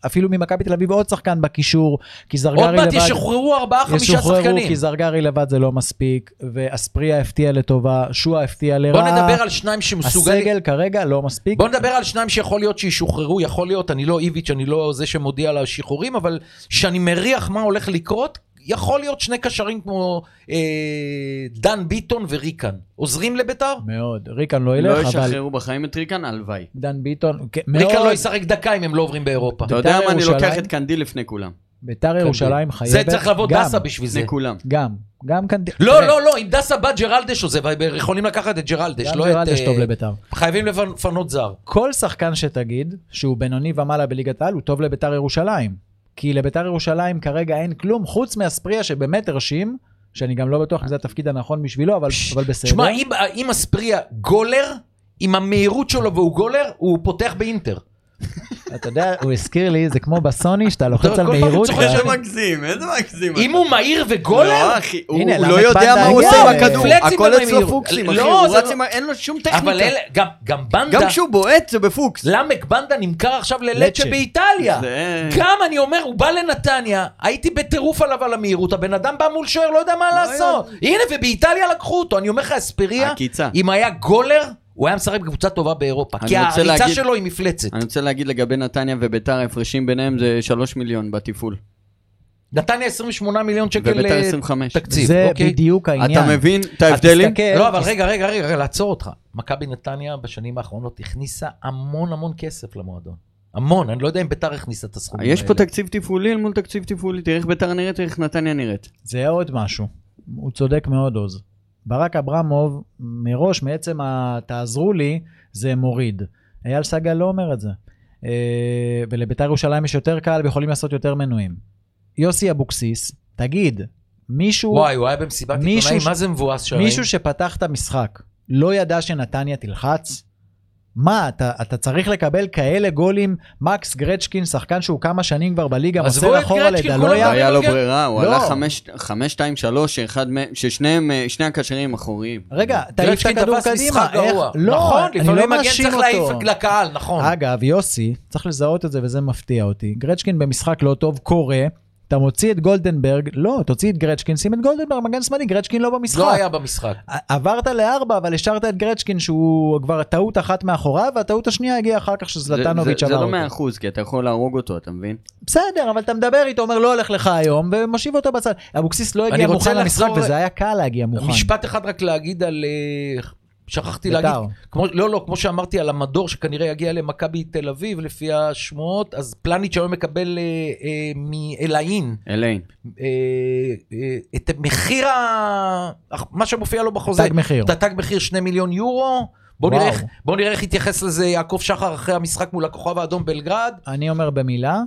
אפילו ממכבי תל אביב עוד שחקן בקישור, כי עוד זרגרי מעט לבד, ישוחררו ארבעה חמישה ישוחררו, שחקנים. כי זרגרי לבד זה לא מספיק, ואספריה הפתיע לטובה, שועה הפתיע לרעה. בוא נדבר על שניים שמסוגלים... הסגל כרגע לא מספיק. בוא נדבר על שניים שיכול להיות שישוחררו, יכול להיות, אני לא איביץ', אני לא זה שמודיע על השחרורים, אבל שאני מריח מה הולך לקרות, יכול להיות שני קשרים כמו אה, דן ביטון וריקן. עוזרים לביתר? מאוד. ריקן לא לא ילך, אבל ישחררו בחיים את ריקן, הלוואי. דן ביטון, כן, מאוד. ריקן לא ישחק דקה אם הם לא עוברים באירופה. אתה יודע מה, אני לוקח את קנדיל לפני כולם. ביתר ירושלים חייבת... זה צריך לבוא גם, דסה בשביל זה. לפני כולם. גם, גם כאן... לא, לא, לא, אם דסה בא ג'רלדש עוזב, יכולים לקחת את ג'רלדש, גם לא את... ג'רלדש אה, טוב לביתר. חייבים לפנות זר. כל שחקן שתגיד שהוא בינוני ומעלה בליגת העל הוא טוב לביתר ירושלים. כי לביתר ירושלים כרגע אין כלום חוץ מאספריה שבאמת הרשים, שאני גם לא בטוח אם זה התפקיד הנכון בשבילו, אבל, אבל בסדר. שמע, אם- אם אספריה גולר, עם המהירות שלו והוא גולר, הוא פותח באינטר. אתה יודע, הוא הזכיר לי, זה כמו בסוני, שאתה לוחץ כל על פעם מהירות. צוחק ואז- שאני- איזה מגזים, איזה מגזים. אם. הוא מהיר וגולר, לא, אחי, הוא הוא לא יודע מה הוא עושה עם הכדור. הכל. אצלו פוקסים, אחי. לא, הוא זה רץ לא- עם ה- אין לו שום אבל טכניקה. אלה, גם- גם בנדה, גם כשהוא בועט זה בפוקס. למק בנדה נמכר עכשיו ללצ'ה לצ'ה. באיטליה. גם אני אומר, הוא בא לנתניה, הייתי בטירוף עליו על המהירות, הבן אדם בא מול שוער, לא יודע מה לעשות. הנה, ובאיטליה לקחו אותו, אני אומר לך, אספריה. אם היה גולר, הוא היה משחק בקבוצה טובה באירופה. כי הריצה להגיד- שלו היא מפלצת. אני רוצה להגיד לגבי נתניה וביתר, ההפרשים ביניהם זה 3 מיליון בתפעול. נתניה 28 מיליון שקל אה, 25. תקציב, זה אוקיי? בדיוק העניין. אתה מבין את ההבדלים? תסתכל, לא, אבל תס- רגע, רגע, רגע, לעצור אותך. מכבי נתניה בשנים האחרונות הכניסה המון המון כסף למועדון. המון, אני לא יודע אם ביתר הכניסה את הסכומים האלה. יש פה תקציב תפעולי אל מול תקציב תפעולי, תראה איך ביתר נראית, תראה איך נתניה נראית. זה עוד משהו. הוא צודק מאוד, עוז. ברק אברמוב, מראש, מעצם ה... תעזרו לי, זה מוריד. אייל סגל לא אומר את זה. אה, ולביתר ירושלים יש יותר קהל ויכולים לעשות יותר מנויים. יוסי אבוקסיס, תגיד, מישהו, וואי, הוא היה במסיבת עיתונאים, ש- מה זה מבואס שם? מישהו שפתח את המשחק לא ידע שנתניה תלחץ? מה, אתה, אתה צריך לקבל כאלה גולים? מקס גרצ'קין, שחקן שהוא כמה שנים כבר בליגה, מוסר אחורה לא לדלויה. היה לו. ברירה, הוא לא. הלך 5, 2, 3, ששניהם, אה, שני הקשרים אחוריים. רגע, תעיף את הכדור קדימה. איך? לא, נכון, אני לפעמים לא מגן מאשים צריך להעיף אותו. לקהל, נכון. אגב, יוסי, צריך לזהות את זה וזה מפתיע אותי. גרצ'קין במשחק לא טוב, קורה, אתה מוציא את גולדנברג, לא, תוציא את גרצ'קין, שים את גולדנברג, מגן שמאלי, גרצ'קין לא במשחק. לא היה במשחק. עברת לארבע, אבל השארת את גרצ'קין שהוא כבר טעות אחת מאחוריו, והטעות השנייה הגיעה אחר כך זה- שזלטנוביץ' עבר זה. לא 100% כי אתה יכול להרוג אותו, אתה מבין? בסדר, אבל אתה מדבר איתו, אומר לא הולך לך היום, ומושיב אותו בצד. אבוקסיס לא אני הגיע רוצה מוכן למשחק, וזה היה קל להגיע מוכן. משפט אחד רק להגיד על... שכחתי ביתר. להגיד, כמו, לא, לא, כמו שאמרתי על המדור שכנראה יגיע למכבי תל אביב, לפי השמועות, אז פלניץ' היום מקבל אה, אה, מאלאין אליין. אה, אה, את מחיר ה... מה שמופיע לו בחוזה. תג מחיר. את התג מחיר 2 מיליון יורו. בוא וואו. נראה, בוא נראה איך יתייחס לזה יעקב שחר אחרי המשחק מול הכוכב האדום בלגרד. אני אומר במילה,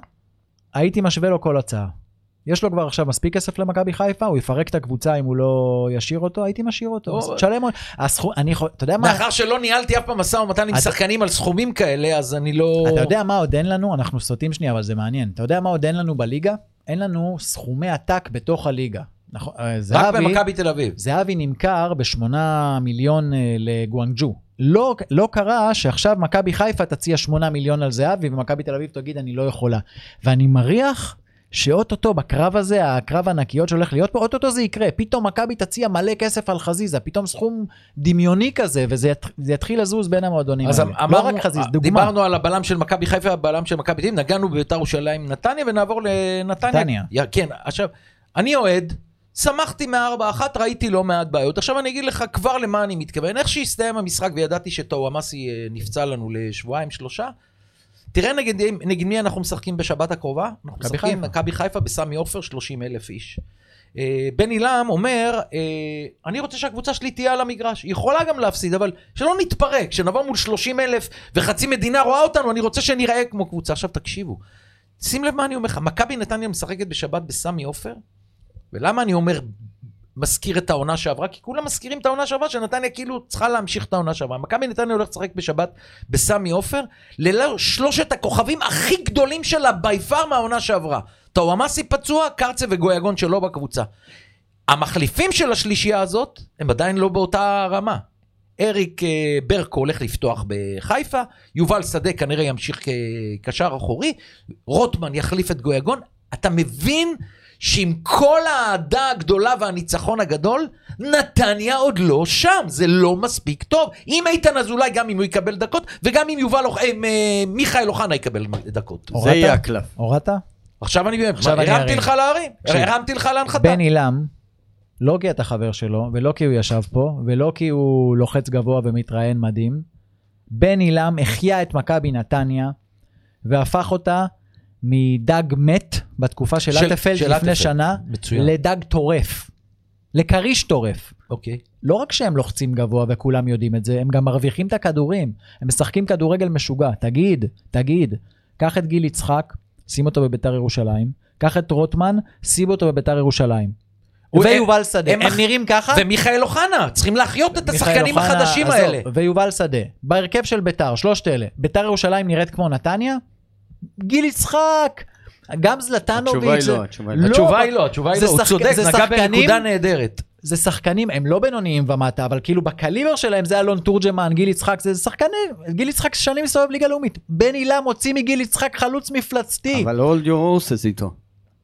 הייתי משווה לו כל הצעה. יש לו כבר עכשיו מספיק כסף למכבי חיפה, הוא יפרק את הקבוצה אם הוא לא ישאיר אותו, הייתי משאיר אותו. לא. תשלם עוד. הסכום, אני יכול, אתה יודע מה, מאחר שלא ניהלתי אף פעם משא ומתן עם שחקנים על סכומים כאלה, אז אני לא... אתה יודע מה עוד אין לנו? אנחנו סוטים שנייה, אבל זה מעניין. אתה יודע מה עוד אין לנו בליגה? אין לנו סכומי עתק בתוך הליגה. נכון, אה, רק במכבי תל אביב. זהבי נמכר בשמונה מיליון אה, לגואנג'ו. לא, לא קרה שעכשיו מכבי חיפה תציע שמונה מיליון על זהבי ומכבי תל אביב תגיד אני לא יכולה. ואני מריח שאו-טו-טו בקרב הזה, הקרב הענקיות שהולך להיות פה, אוטוטו זה יקרה. פתאום מכבי תציע מלא כסף על חזיזה, פתאום סכום דמיוני כזה, וזה ית, יתחיל לזוז בין המועדונים אז האלה. אמרנו, לא רק חזיזה, דוגמה. דיברנו על הבלם של מכבי חיפה, הבלם של מכבי תל נגענו בביתר ירושלים נתניה ונעבור לנתניה. נתניה. כן, עכשיו, אני אוהד, שמחתי מהארבע אחת, ראיתי לא מעט בעיות. עכשיו אני אגיד לך כבר למה אני מתכוון. איך שהסתיים המשחק וידעתי שטוואמאסי אה, נפצע לנו לשבועיים שלושה, תראה נגד, נגד מי אנחנו משחקים בשבת הקרובה. אנחנו משחקים. מכבי חיפה בסמי עופר, 30 אלף איש. אה, בן עילם אומר, אה, אני רוצה שהקבוצה שלי תהיה על המגרש. היא יכולה גם להפסיד, אבל שלא נתפרק, שנבוא מול 30 אלף וחצי מדינה רואה אותנו, אני רוצה שנראה כמו קבוצה. עכשיו תקשיבו, שים לב מה אני אומר לך, מכבי נתניה משחקת בשבת בסמי עופר, ולמה אני אומר מזכיר את העונה שעברה? כי כולם מזכירים את העונה שעברה, שנתניה כאילו צריכה להמשיך את העונה שעברה. מכבי נתניה הולך לשחק בשבת בסמי עופר, ללא שלושת הכוכבים הכי גדולים שלה בי פאר מהעונה שעברה. טוואמאסי פצוע, קרצה וגויגון שלא בקבוצה. המחליפים של השלישייה הזאת, הם עדיין לא באותה רמה. אריק אה, ברקו הולך לפתוח בחיפה, יובל שדה כנראה ימשיך כקשר אחורי, רוטמן יחליף את גויגון. אתה מבין שעם כל האהדה הגדולה והניצחון הגדול, נתניה עוד לא שם, זה לא מספיק טוב. עם איתן אזולאי, גם אם הוא יקבל דקות, וגם אם יובל, אוח- אה, מיכאל אוחנה יקבל דקות. הורדת? זה יהיה הקלף. הורדת? עכשיו אני עכשיו אני הרמתי. לך להרים. הרמתי לך להנחתה. בן עילם, לא כי אתה חבר שלו, ולא כי הוא ישב פה, ולא כי הוא לוחץ גבוה ומתראיין מדהים. בן עילם החיה את מכבי נתניה, והפך אותה מדג מת בתקופה של של- אטפלד של לפני. שנה, מצוין. לדג טורף. לכריש טורף. אוקיי. לא רק שהם לוחצים גבוה וכולם יודעים את זה, הם גם מרוויחים את הכדורים. הם משחקים כדורגל משוגע. תגיד, תגיד, קח את גיל יצחק, שים אותו בביתר ירושלים, קח את רוטמן, שים אותו בביתר ירושלים. ויובל שדה, הם הם, נראים ככה? ומיכאל אוחנה, צריכים להחיות את השחקנים החדשים האלה. ויובל שדה, בהרכב של ביתר, שלושת אלה, ביתר ירושלים נראית כמו נתניה? גיל יצחק, גם זלטנוביץ'. התשובה היא זה- לא, התשובה היא לא. התשובה היא לא, התשובה היא לא, הוא צודק, זה נגע שחקנים- בנקודה נהדרת. זה שחקנים, הם לא בינוניים ומטה, אבל כאילו בקליבר שלהם זה אלון תורג'מן, גיל יצחק, זה שחקנים, גיל יצחק שנים מסתובב ליגה לאומית. בן הילה מוציא מגיל יצחק חלוץ מפלצתי. אבל hold your horses איתו.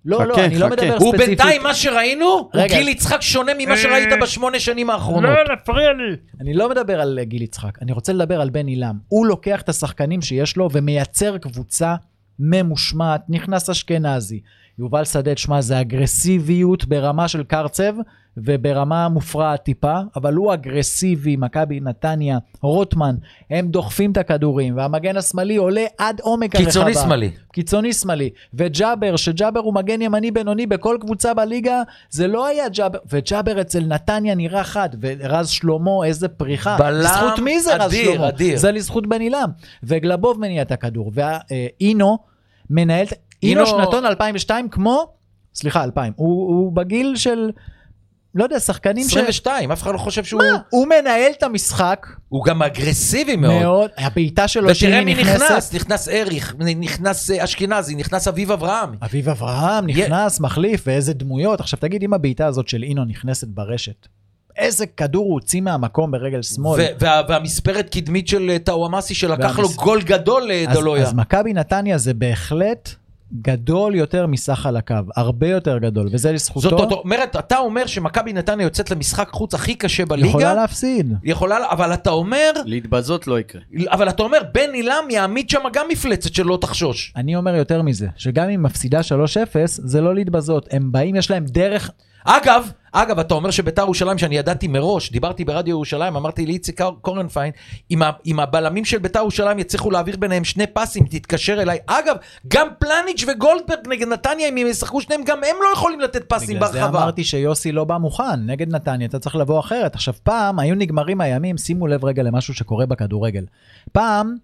לא, לא, חכה, אני לא חכה. מדבר הוא ספציפית. בינתיים, מה שראינו, הוא. גיל יצחק שונה ממה שראית בשמונה שנים האחרונות. להפריע לי. אני לא מדבר על אה, גיל יצחק, אני רוצה לדבר על בן עילם. הוא לוקח את השחקנים שיש לו ומייצר קבוצה ממושמעת, נכנס אשכנזי. יובל שדה, שמע, זה אגרסיביות ברמה של קרצב וברמה מופרעת טיפה, אבל הוא אגרסיבי, מכבי נתניה, רוטמן, הם דוחפים את הכדורים, והמגן השמאלי עולה עד עומק הרחבה. קיצוני שמאלי. קיצוני שמאלי. וג'אבר, שג'אבר הוא מגן ימני בינוני בכל קבוצה בליגה, זה לא היה ג'אבר, וג'אבר אצל נתניה נראה חד, ורז שלמה, איזה פריחה. בלם בזכות מי זה רז אדיר, שלמה? אדיר. זה לזכות בן עילם. וגלבוב מניע את הכדור, ואינו מנהל, אינו אינו- שנתון 2002 כמו, סליחה, 2000, הוא, הוא בגיל של, לא יודע, שחקנים ש... 22, אף אחד לא חושב שהוא... מה? הוא מנהל את המשחק הוא גם אגרסיבי מאוד. מאוד, הבעיטה שלו ותראה שהיא מי נכנסת. נכנס, נכנס אריך, נכנס אה, אשכנזי, נכנס אביב אברהם. אביב אברהם נכנס, מחליף, ואיזה דמויות. עכשיו תגיד, אם הבעיטה הזאת של אינו נכנסת ברשת, איזה כדור הוא הוציא מהמקום ברגל שמאל. ו- וה- והמספרת קדמית של אה, טאוואמאסי שלקח לו והמס- גול גדול אז, לדולויה. אז מכבי נתניה זה בהחלט גדול יותר מסך על הקו, הרבה יותר גדול, וזה לזכותו. זאת אומרת, אתה אומר שמכבי נתניה יוצאת למשחק חוץ הכי קשה בליגה, יכולה להפסיד. יכולה, אבל אתה אומר, להתבזות לא יקרה. אבל אתה אומר, בן עילם יעמיד שם גם מפלצת שלא תחשוש. אני אומר יותר מזה, שגם אם מפסידה 3-0, זה לא להתבזות. הם באים, יש להם דרך... אגב, אגב, אתה אומר שביתר ירושלים, שאני ידעתי מראש, דיברתי ברדיו ירושלים, אמרתי לאיציק קור- קורנפיין, אם, ה- אם הבלמים של ביתר ירושלים יצליחו להעביר ביניהם שני פסים, תתקשר אליי. אגב, גם פלניץ' וגולדברג נגד נתניה, אם הם ישחקו שניהם, גם הם לא יכולים לתת פסים בגלל זה ברחבה. אמרתי שיוסי לא בא מוכן, נגד נתניה אתה צריך לבוא אחרת. עכשיו פעם היו נגמרים הימים, שימו לב רגע למשהו שקורה בכדורגל. פעם,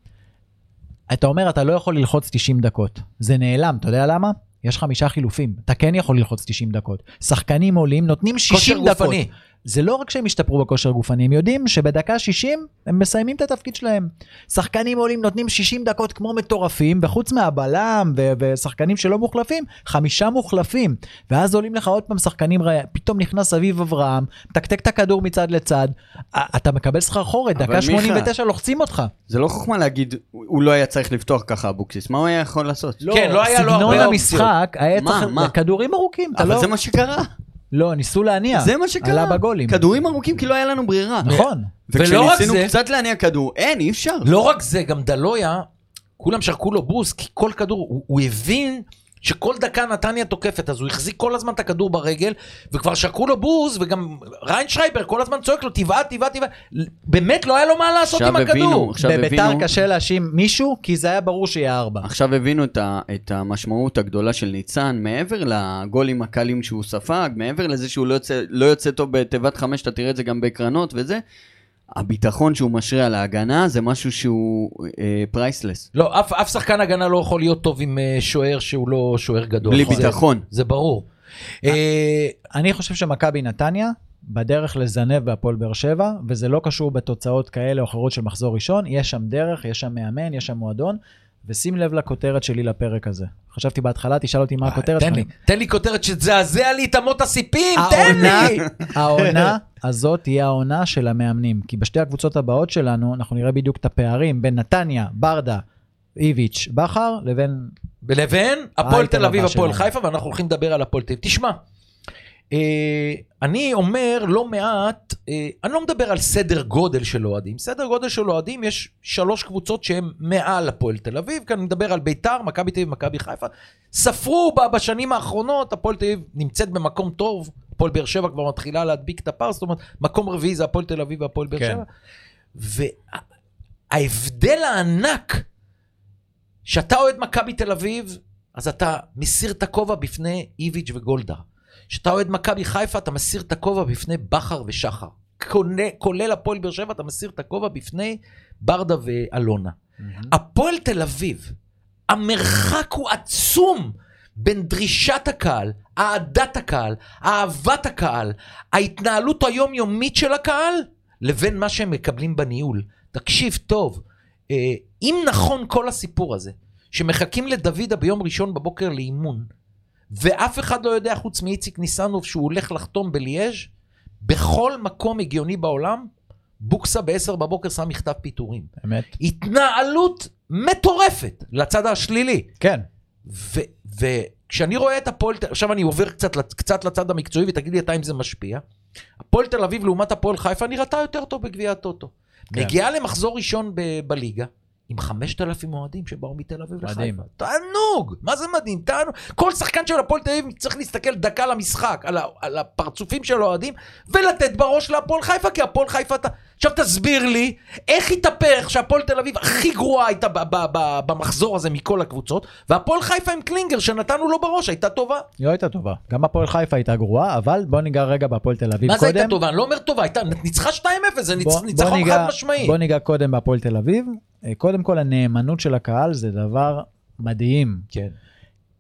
אתה אומר אתה לא יכול ללחוץ 90 דקות, זה נעלם, אתה יודע למה? יש חמישה חילופים, אתה כן יכול ללחוץ 90 דקות. שחקנים עולים, נותנים 60 כושר דקות. גופני. זה לא רק שהם השתפרו בכושר גופני, הם יודעים שבדקה 60 הם מסיימים את התפקיד שלהם. שחקנים עולים, נותנים 60 דקות כמו מטורפים, וחוץ מהבלם ו- ושחקנים שלא מוחלפים, חמישה מוחלפים. ואז עולים לך עוד פעם שחקנים, רע- פתאום נכנס אביב אברהם, מתקתק את הכדור מצד לצד, אתה מקבל סחרחורת, דקה מיכה- 89 לוחצים אותך. זה לא חוכמה להגיד, הוא לא היה צריך לפתוח ככה אבוקסיס, מה הוא היה יכול לעשות? כן, לא היה לו סגנון הרבה המשחק, היה צריך? כדורים ארוכים, אתה אבל לא... זה מה שקרה. לא, ניסו להניע. זה מה שקרה. עלה בגולים. כדורים ארוכים כי לא היה לנו ברירה. נכון. ולא רק וכשניסינו זה- קצת להניע כדור, אין, אי אפשר. לא רק זה, גם דלויה, כולם שרקו לו בוז, כי כל כדור, הוא, הוא הבין שכל דקה נתניה תוקפת, אז הוא החזיק כל הזמן את הכדור ברגל, וכבר שרקו לו בוז, וגם ריין שרייבר כל הזמן צועק לו, תבעט, תבעט, תבעט. באמת לא היה לו מה לעשות עכשיו עם הבינו, הכדור. עכשיו בביתר הבינו, קשה להאשים מישהו, כי זה היה ברור שיהיה ארבע. עכשיו הבינו את, ה, את המשמעות הגדולה של ניצן, מעבר לגולים הקלים שהוא ספג, מעבר לזה שהוא לא יוצא, לא יוצא טוב בתיבת חמש, אתה תראה את זה גם בקרנות וזה, הביטחון שהוא משרה על ההגנה זה משהו שהוא פרייסלס. לא, אף, אף שחקן הגנה לא יכול להיות טוב עם אה, שוער שהוא לא שוער גדול. בלי זה- ביטחון. זה ברור. אה, אני חושב שמכבי נתניה בדרך לזנב בהפועל באר שבע, וזה לא קשור בתוצאות כאלה או אחרות של מחזור ראשון, יש שם דרך, יש שם מאמן, יש שם מועדון, ושים לב לכותרת שלי לפרק הזה. חשבתי בהתחלה, תשאל אותי מה הכותרת תן שלי. לי, תן לי כותרת שתזעזע לי את אמות הסיפים, תן לי! העונה הזאת תהיה העונה של המאמנים, כי בשתי הקבוצות הבאות שלנו, אנחנו נראה בדיוק את הפערים בין נתניה, ברדה, איביץ', בכר, לבין... לבין הפועל תל אביב, הפועל. חיפה, ואנחנו הולכים לדבר על הפועל תל אביב. תשמע, אה, אני אומר לא מעט, אה, אני לא מדבר על סדר גודל של אוהדים. סדר גודל של אוהדים, יש שלוש קבוצות שהן מעל הפועל תל אביב, כאן אני מדבר על ביתר, מכבי תל אביב ומכבי חיפה. ספרו בשנים האחרונות, הפועל תל אביב נמצאת במקום טוב, הפועל באר שבע כבר מתחילה להדביק את הפער, זאת אומרת, מקום רביעי זה הפועל תל אביב והפועל באר כן. שבע. וההבדל הענק, שאתה אוהד מכבי תל אביב, אז אתה מסיר את הכובע בפני איביץ' וגולדה. כשאתה אוהד מכבי חיפה, אתה מסיר את הכובע בפני בכר ושחר. כולל- כולל הפועל באר שבע, אתה מסיר את הכובע בפני ברדה ואלונה. הפועל תל אביב, המרחק הוא עצום בין דרישת הקהל, אהדת הקהל, אהבת הקהל, ההתנהלות היומיומית של הקהל, לבין מה שהם מקבלים בניהול. תקשיב טוב, אה, אם נכון כל הסיפור הזה, שמחכים לדוידה ביום ראשון בבוקר לאימון, ואף אחד לא יודע חוץ מאיציק ניסנוב שהוא הולך לחתום בליאז', בכל מקום הגיוני בעולם, בוקסה ב-10 בבוקר שם מכתב פיטורים. אמת. התנהלות מטורפת לצד השלילי. כן. וכשאני רואה את הפועל, עכשיו אני עובר קצת, קצת לצד המקצועי ותגיד לי אתה אם זה משפיע. הפועל תל אביב לעומת הפועל חיפה נראתה יותר טוב בגביע הטוטו. כן. מגיעה למחזור ראשון ב- בליגה. עם 5,000 אוהדים שבאו מתל אביב מדהים. לחיפה. תענוג! מה זה מדהים? תענוג. כל שחקן של הפועל תל אביב צריך להסתכל דקה על, ה- על הפרצופים של האוהדים, ולתת בראש להפועל חיפה, כי הפועל חיפה... אתה... עכשיו תסביר לי, איך התהפך שהפועל תל אביב הכי גרועה הייתה ב- ב- ב- במחזור הזה מכל הקבוצות, והפועל חיפה עם קלינגר שנתנו לו בראש הייתה טובה. היא לא הייתה טובה. גם הפועל חיפה הייתה גרועה, אבל בוא ניגע רגע בהפועל תל אביב מה זה קודם. הייתה טובה? אני לא אומר טובה, הייתה ניצחה 2-0, זה ניצחון חד משמעי. בוא ניגע קודם בהפועל תל אביב. אה, קודם כל, הנאמנות של הקהל זה דבר מדהים. כן.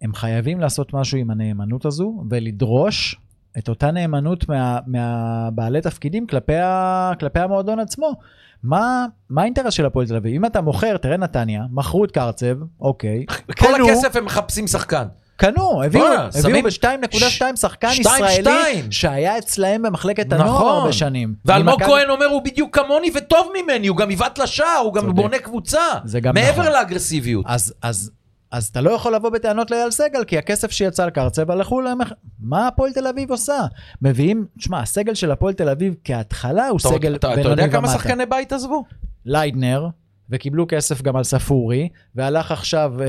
הם חייבים לעשות משהו עם הנאמנות הזו, ולדרוש את אותה נאמנות מה- מהבעלי תפקידים כלפי, ה, כלפי המועדון עצמו. מה, מה האינטרס של הפועל תל אביב? אם אתה מוכר, תראה נתניה, מכרו את קרצב, אוקיי. כל קנו, הכסף הם מחפשים שחקן. קנו, הביאו, הביאו שמים- ב-2.2 שחקן שתיים, ישראלי שתיים. שהיה אצלהם במחלקת הנוער נכון. הרבה שנים. ואלמוג כהן אומר הוא בדיוק כמוני וטוב ממני, הוא גם יבעט לשער, הוא גם. בונה קבוצה. זה גם מעבר נכון. לאגרסיביות. אז, אז, אז אתה לא יכול לבוא בטענות לאייל סגל, כי הכסף שיצא לקרצב הלכו להם... מה הפועל תל אביב עושה? מביאים, תשמע, הסגל של הפועל תל אביב כהתחלה הוא אתה- סגל אתה- אתה בינוני יודע כמה ומטה. שחקני בית עזבו? ליידנר, וקיבלו כסף גם על ספורי, והלך עכשיו אה,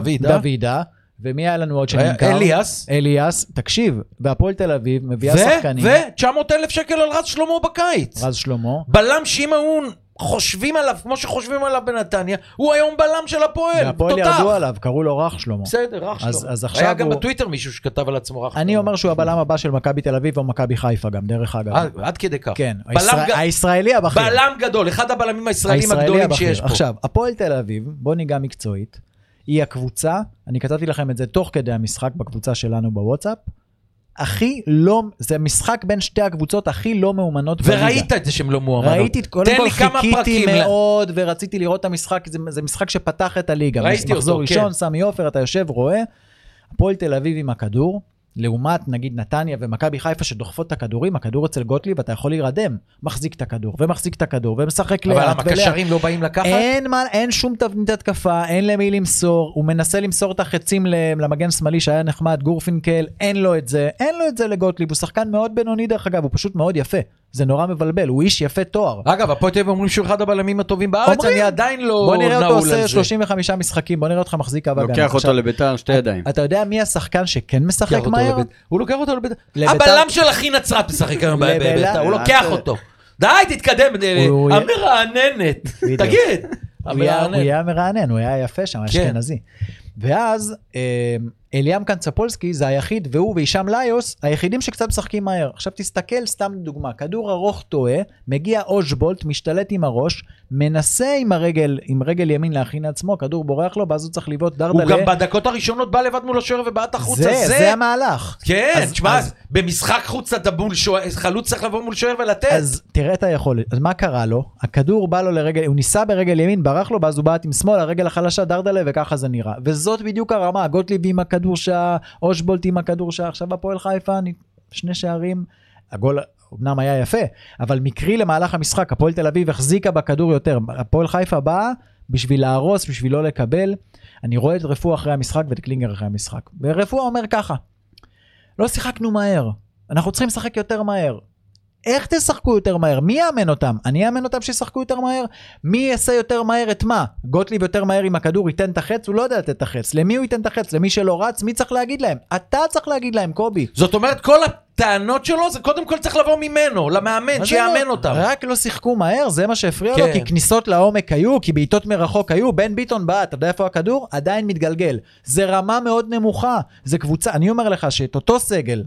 דוידה. דוידה, ומי היה לנו עוד שנמכר? אליאס. אליאס, תקשיב, והפועל תל אביב מביאה שחקנים, ו-900 אלף שקל על רז שלמה בקיץ. רז שלמה, בלם שאם היו חושבים עליו כמו שחושבים עליו בנתניה, הוא היום בלם של הפועל. והפועל. ירדו עליו, קראו לו רך שלמה. בסדר, אח אז- שלו. אז היה עכשיו גם הוא- בטוויטר מישהו שכתב על עצמו רך אני שלמה. אומר שהוא הבלם הבא של מכבי תל אביב או מכבי חיפה גם, דרך אגב. עד- עד כדי כך. כן, הישראל- ג- הישראלי הבכיר. בלם גדול, אחד הבלמים הישראלים הישראלי הגדולים הבכיר. שיש פה. עכשיו, הפועל תל אביב, בוא ניגע מקצועית, היא הקבוצה, אני כתבתי לכם את זה תוך כדי המשחק בקבוצה שלנו בוואטסאפ, הכי לא, זה משחק בין שתי הקבוצות הכי לא מאומנות בליגה. וראית את זה שהם לא מועמדות. ראיתי, קודם כל חיכיתי מאוד ורציתי לראות את המשחק, זה, זה משחק שפתח את הליגה. ראיתי מחזור אותו, ראשון, כן. סמי עופר, אתה יושב, רואה, הפועל תל אביב עם הכדור, לעומת נגיד נתניה ומכבי חיפה שדוחפות את הכדורים, הכדור אצל גוטליב, אתה יכול להירדם, מחזיק את הכדור, ומחזיק את הכדור, ומשחק לאט. אבל למה. קשרים לא באים לקחת? אין, מה, אין שום תבנית התקפה, אין למי למסור, הוא מנסה למסור את החצים למגן שמאלי שהיה נחמד, גורפינקל, אין לו את זה, אין לו את זה לגוטליב, הוא שחקן מאוד בינוני דרך אגב, הוא פשוט מאוד יפה, זה נורא מבלבל, הוא איש יפה תואר. אגב, הפועל תל אביב אומרים שהוא אחד הבלמים הטובים בארץ, אומרים. אני עדיין לא בוא נראה אותו נעול עושה על זה. 35 משחקים, בוא נראה אותך מחזיק קו הגנה. לוקח אותו לביתר שתי ידיים. אתה יודע מי השחקן שכן משחק מהר? הוא לוקח אותו לביתר. הבלם של אחי נצרת משחק היום בביתר, הוא לוקח אותו. די, תתקדם, הוא- המרעננת. תגיד, הוא. היה מרענן, הוא היה יפה שם, כן. אשכנזי. ואז אה, אליאם קנצפולסקי זה היחיד, והוא והישאם ליוס, היחידים שקצת משחקים מהר. עכשיו תסתכל, סתם דוגמה, כדור ארוך טועה, מגיע אושבולט, משתלט עם הראש, מנסה עם הרגל, עם רגל ימין להכין לעצמו, הכדור בורח לו, ואז הוא צריך לבעוט הוא דרדלה. גם בדקות הראשונות בא לבד מול השוער ובעט החוצה. זה, זה המהלך. כן, תשמע, אז- במשחק חוץ אתה מול שוער, חלוץ צריך לבוא מול שוער ולתת. אז תראה את היכולת, אז מה קרה לו? הכדור בא לו לרגל, הוא ניסה ברגל ימין, ברח לו, ואז הוא בעט עם שמאל, הרגל החלשה דרדלה, וככה זה נראה. וזאת בדיוק הרמה, גוטליב עם הכדור שעה, אושבולט עם הכדור שעה, עכשיו הפועל חיפה, אני- שני שערים, הגול אמנם היה יפה, אבל מקרי למהלך המשחק, הפועל תל אביב החזיקה בכדור יותר, הפועל חיפה באה בשביל להרוס, בשביל לא לקבל. אני רואה את רפואה אחרי המשחק ואת קלינגר אחרי המשחק. ורפואה אומר ככה, לא שיחקנו מהר, אנחנו צריכים לשחק יותר מהר. איך תשחקו יותר מהר? מי יאמן אותם? אני אאמן אותם שישחקו יותר מהר? מי יעשה יותר מהר את מה? גוטליב יותר מהר עם הכדור ייתן את החץ? הוא לא יודע לתת את החץ. למי הוא ייתן את החץ? למי שלא רץ? מי צריך להגיד להם? אתה צריך להגיד להם, קובי. זאת אומרת, כל הטענות שלו זה קודם כל צריך לבוא ממנו, למאמן, שיאמן לא? אותם. רק לא שיחקו מהר, זה מה שהפריע לו, כן. כי כניסות לעומק היו, כי בעיטות מרחוק היו, בן ביטון בא, אתה יודע איפה הכדור? עדיין מתגלגל. זה רמה מאוד נמוכה, זה קבוצה, אני אומר לך שאת אותו סגל,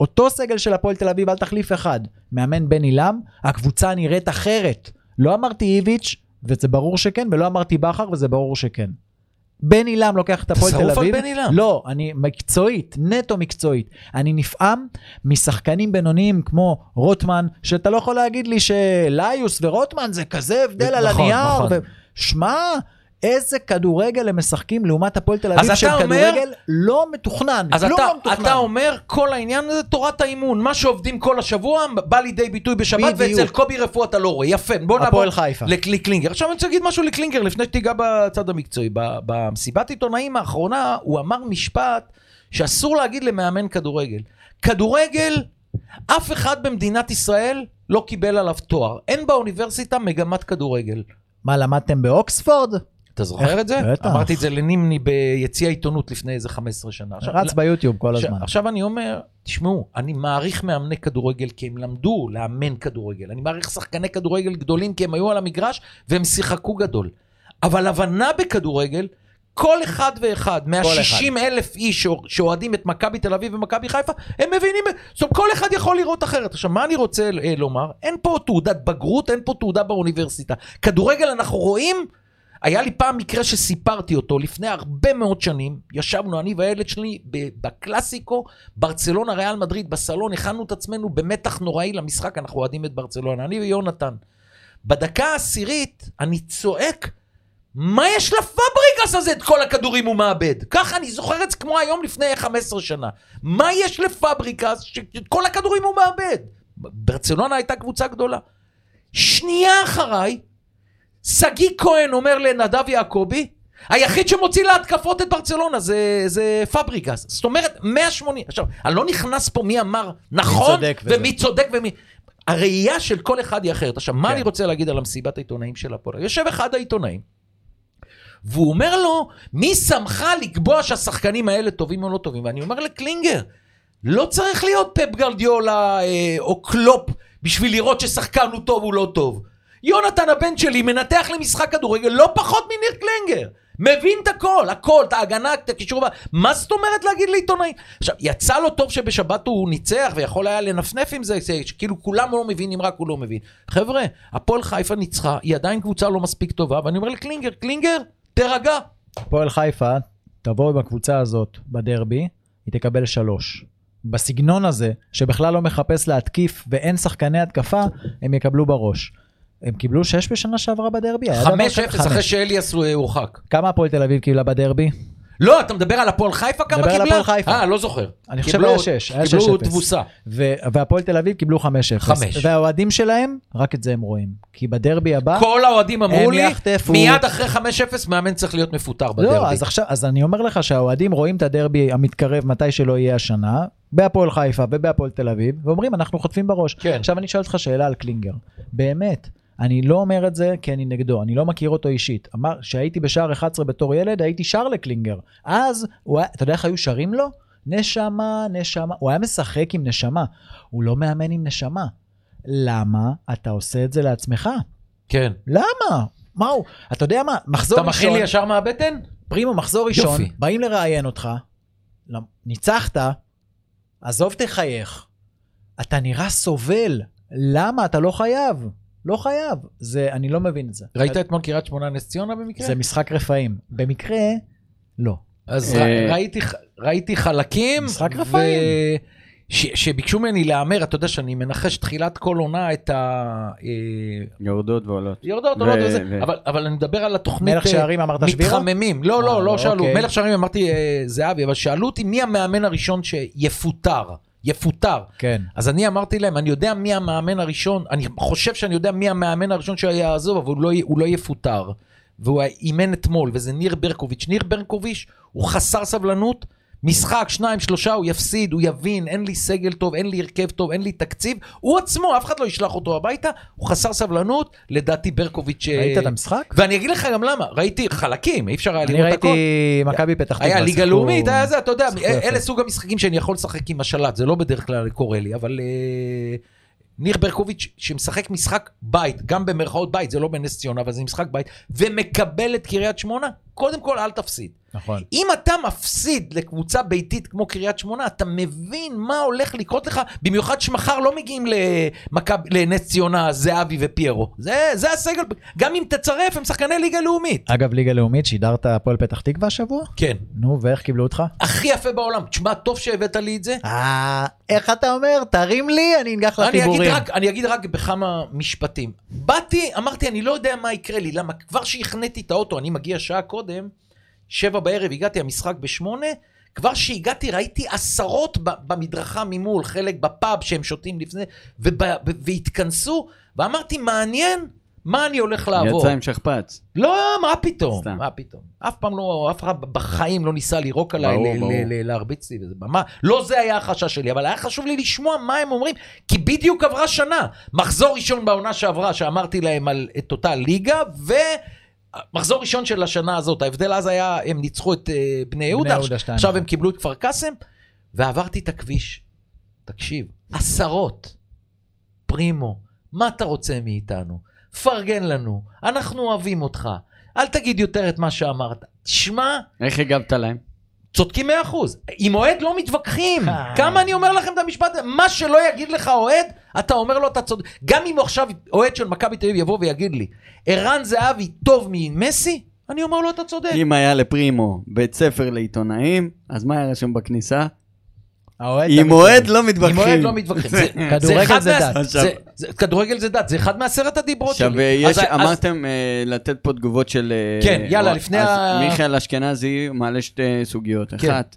אותו סגל של הפועל תל אביב על תחליף אחד, מאמן בן עילם, הקבוצה נראית אחרת. לא אמרתי איביץ', וזה ברור שכן, ולא אמרתי בכר, וזה ברור שכן. בן עילם לוקח את הפועל תל שרוף על אביב. בן עילם. לא, אני מקצועית, נטו מקצועית. אני נפעם משחקנים בינוניים כמו רוטמן, שאתה לא יכול להגיד לי שליוס ורוטמן זה כזה הבדל על נכון, הנייר. נכון. ו... שמע, איזה כדורגל הם משחקים לעומת הפועל תל אביב, שהם אתה אומר- כדורגל לא מתוכנן, אז כלום אתה, לא מתוכנן. אתה אומר, כל העניין הזה תורת האימון. מה שעובדים כל השבוע בא לידי ביטוי בשבת, בדיוק. ואצל קובי רפואה אתה לא רואה. יפה, בוא נעבור הפועל חיפה. לקלינגר. עכשיו אני רוצה להגיד משהו לקלינגר, לפני שתיגע בצד המקצועי. במסיבת עיתונאים האחרונה, הוא אמר משפט שאסור להגיד למאמן כדורגל. כדורגל, אף אחד במדינת ישראל לא קיבל עליו תואר. אין באוניברסיטה מגמת כדורגל. מה, למדתם באוקספורד? אתה זוכר את זה? בטח. אמרתי את זה לנימני ביציע העיתונות לפני איזה 15 שנה. רץ ביוטיוב כל הזמן. עכשיו אני אומר, תשמעו, אני מעריך מאמני כדורגל כי הם למדו לאמן כדורגל. אני מעריך שחקני כדורגל גדולים כי הם היו על המגרש והם שיחקו גדול. אבל הבנה בכדורגל, כל אחד ואחד מה-60 אלף איש שאוה- שאוהדים את מכבי תל אביב ומכבי חיפה, הם מבינים, זאת אומרת, כל אחד יכול לראות אחרת. עכשיו, מה אני רוצה אה, לומר? אין פה תעודת בגרות, אין פה תעודה באוניברסיטה. כדורגל אנחנו רואים, היה לי פעם מקרה שסיפרתי אותו לפני הרבה מאוד שנים, ישבנו אני והילד שלי בקלאסיקו, ברצלונה ריאל מדריד, בסלון, הכנו את עצמנו במתח נוראי למשחק, אנחנו אוהדים את ברצלונה, אני ויונתן. בדקה העשירית אני צועק, מה יש לפבריקס הזה את כל הכדורים הוא מאבד? ככה אני זוכר את זה כמו היום לפני 15 שנה. מה יש לפבריקס שאת כל הכדורים הוא מאבד? ברצלונה הייתה קבוצה גדולה. שנייה אחריי, שגיא כהן אומר לנדב יעקבי, היחיד שמוציא להתקפות את ברצלונה זה, זה פבריקס. זאת אומרת, 180. עכשיו, אני לא נכנס פה מי אמר נכון צודק וזה. ומי צודק ומי... הראייה של כל אחד היא אחרת. עכשיו, מה כן. אני רוצה להגיד על המסיבת העיתונאים של הפועל? יושב אחד העיתונאים, והוא אומר לו, מי שמך לקבוע שהשחקנים האלה טובים או לא טובים? ואני אומר לקלינגר, לא צריך להיות פפ גרדיולה אה, או קלופ בשביל לראות ששחקן הוא טוב או לא טוב. יונתן הבן שלי מנתח למשחק כדורגל לא פחות מניר קלינגר. מבין את הכל, הכל, את ההגנה, את הקישור, מה זאת אומרת להגיד לעיתונאי? עכשיו, יצא לו טוב שבשבת הוא ניצח ויכול היה לנפנף עם זה כאילו כולם לא מבינים, רק הוא לא מבין. חבר'ה, הפועל חיפה ניצחה, היא עדיין קבוצה לא מספיק טובה, ואני אומר לקלינגר, קלינגר, תירגע. הפועל חיפה, תבוא עם הקבוצה הזאת בדרבי, היא תקבל שלוש. בסגנון הזה, שבכלל לא מחפש להתקיף ואין שחקני התקפה, הם יקבלו בראש. הם קיבלו שש בשנה שעברה בדרבי? היה דבר כזה? 5-0 אחרי שאליאס הוא הורחק. כמה הפועל תל אביב קיבלה בדרבי? לא, אתה מדבר על הפועל חיפה כמה מדבר על קיבלה? הפועל חיפה. אה, לא זוכר. אני חושב קיבלו- היה שש, היה קיבלו 6-0. תבוסה. ו- והפועל תל אביב קיבלו 5-0. חמש. והאוהדים שלהם, רק את זה הם רואים. כי בדרבי הבא... כל האוהדים אמרו לי. מיד אחרי 5-0 מאמן צריך להיות מפוטר בדרבי. לא, אז עכשיו, אז אני אומר לך שהאוהדים רואים את הדרבי המתקרב מתי שלא יהיה השנה, בהפועל חיפה ובהפועל תל אביב, ואומרים אנחנו חוטפים בראש. כן. עכשיו אני שואל אותך שאלה על קלינגר. באמת, אני לא אומר את זה כי אני נגדו, אני לא מכיר אותו אישית. אמר, כשהייתי בשער 11 בתור ילד, הייתי שר לקלינגר. אז, הוא היה, אתה יודע איך היו שרים לו? נשמה, נשמה. הוא היה משחק עם נשמה. הוא לא מאמן עם נשמה. למה אתה עושה את זה לעצמך? כן. למה? מה הוא? אתה יודע מה? מחזור אתה מכין ראשון, לי ישר מהבטן? פרימו, מחזור ראשון, יופי. באים לראיין אותך, למ- ניצחת, עזוב תחייך. אתה נראה סובל, למה? אתה לא חייב. לא חייב. זה, אני לא מבין את זה. ראית אתמול קריית שמונה נס ציונה במקרה? זה משחק רפאים. במקרה, לא. אז אה, ראיתי, ראיתי חלקים, משחק רפאים. ש, שביקשו ממני להמר, אתה יודע שאני מנחש תחילת כל עונה את ה... אה, יורדות ועולות. יורדות, ו- עולות וזה, ו- אבל, אבל אני מדבר על התוכנית... מלך אה, שערים אמרת שבירה? מתחממים. לא, לא, לא, לא שאלו. אוקיי. מלך שערים אמרתי אה, זהבי, אבל שאלו אותי מי המאמן הראשון שיפוטר. יפוטר. כן. אז אני אמרתי להם, אני יודע מי המאמן הראשון, אני חושב שאני יודע מי המאמן הראשון שיעזוב, אבל הוא לא, הוא לא יפוטר. והוא אימן אתמול, וזה ניר ברקוביץ'. ניר ברקוביץ' הוא חסר סבלנות, משחק, שניים, שלושה, הוא יפסיד, הוא יבין, אין לי סגל טוב, אין לי הרכב טוב, אין לי תקציב. הוא עצמו, אף אחד לא ישלח אותו הביתה, הוא חסר סבלנות, לדעתי ברקוביץ'... אה, ראית את המשחק? ואני אגיד לך גם למה, ראיתי חלקים, אי אפשר היה אני לראות הכל. ראיתי מכבי פתח תקווה. היה ליגה לאומית, היה זה, אתה יודע. אלה סוג המשחקים שאני יכול לשחק עם השלט, זה לא בדרך כלל קורה לי, אבל אה, ניר ברקוביץ', שמשחק משחק בית, גם במרכאות בית, זה לא בנס ציונה, אבל זה משחק בית, ומקבל את קריית שמונה, קודם כל אל תפסיד. נכון. אם אתה מפסיד לקבוצה ביתית כמו קריית שמונה, אתה מבין מה הולך לקרות לך, במיוחד שמחר לא מגיעים למכב, לנס ציונה, זהבי ופיירו. זה, זה הסגל, גם אם תצרף, הם שחקני ליגה לאומית. אגב, ליגה לאומית, שידרת הפועל פתח תקווה השבוע? כן. נו, ואיך קיבלו אותך? הכי יפה בעולם. תשמע, טוב שהבאת לי את זה. אה, איך אתה אומר? תרים לי, אני אנגח אני לחיבורים. רק, אני אגיד רק בכמה משפטים. באתי, אמרתי, אני לא יודע מה יקרה לי, למה כבר שהכניתי את האוטו, אני מגיע שעה קודם, שבע בערב, הגעתי, המשחק בשמונה, כבר שהגעתי ראיתי עשרות במדרכה ממול, חלק בפאב שהם שותים לפני, וב- והתכנסו, ואמרתי, מעניין מה אני הולך לעבור. יצא עם שכפ"ץ. לא, מה פתאום, סתם. מה פתאום. אף פעם לא, אף אחד בחיים לא ניסה לירוק עליי, ברור, ל- ברור. ל- ל- להרביץ לי. וזה. מה, לא זה היה החשש שלי, אבל היה חשוב לי לשמוע מה הם אומרים, כי בדיוק עברה שנה. מחזור ראשון בעונה שעברה, שאמרתי להם על את אותה ליגה, ומחזור ראשון של השנה הזאת. ההבדל אז היה, הם ניצחו את אה, בני יהודה, יהודה עכשיו-. הם קיבלו את כפר קאסם, ועברתי את הכביש. תקשיב, עשרות. פרימו, מה אתה רוצה מאיתנו? פרגן לנו, אנחנו אוהבים אותך. אל תגיד יותר את מה שאמרת. תשמע, איך הגבת להם? צודקים מאה אחוז. עם אוהד לא מתווכחים. אה. כמה אני אומר לכם את המשפט הזה? מה שלא יגיד לך אוהד, אתה אומר לו אתה צודק. גם אם עכשיו אוהד של מכבי תל אביב יבוא ויגיד לי, ערן זהבי טוב ממסי, אני אומר לו אתה צודק. אם היה לפרימו בית ספר לעיתונאים, אז מה היה רשום בכניסה? עם אוהד. לא עם מתווכחים. אוהד לא מתווכחים. כדורגל זה דת. זה- זה- כדורגל זה דת, זה אחד מעשרת הדיברות עכשיו, שלי. יש, אז- אז- אמרתם אה, לתת פה תגובות של... אה, כן, יאללה, לפני אז ה- מיכאל אשכנזי מעלה שתי סוגיות. כן. אחת,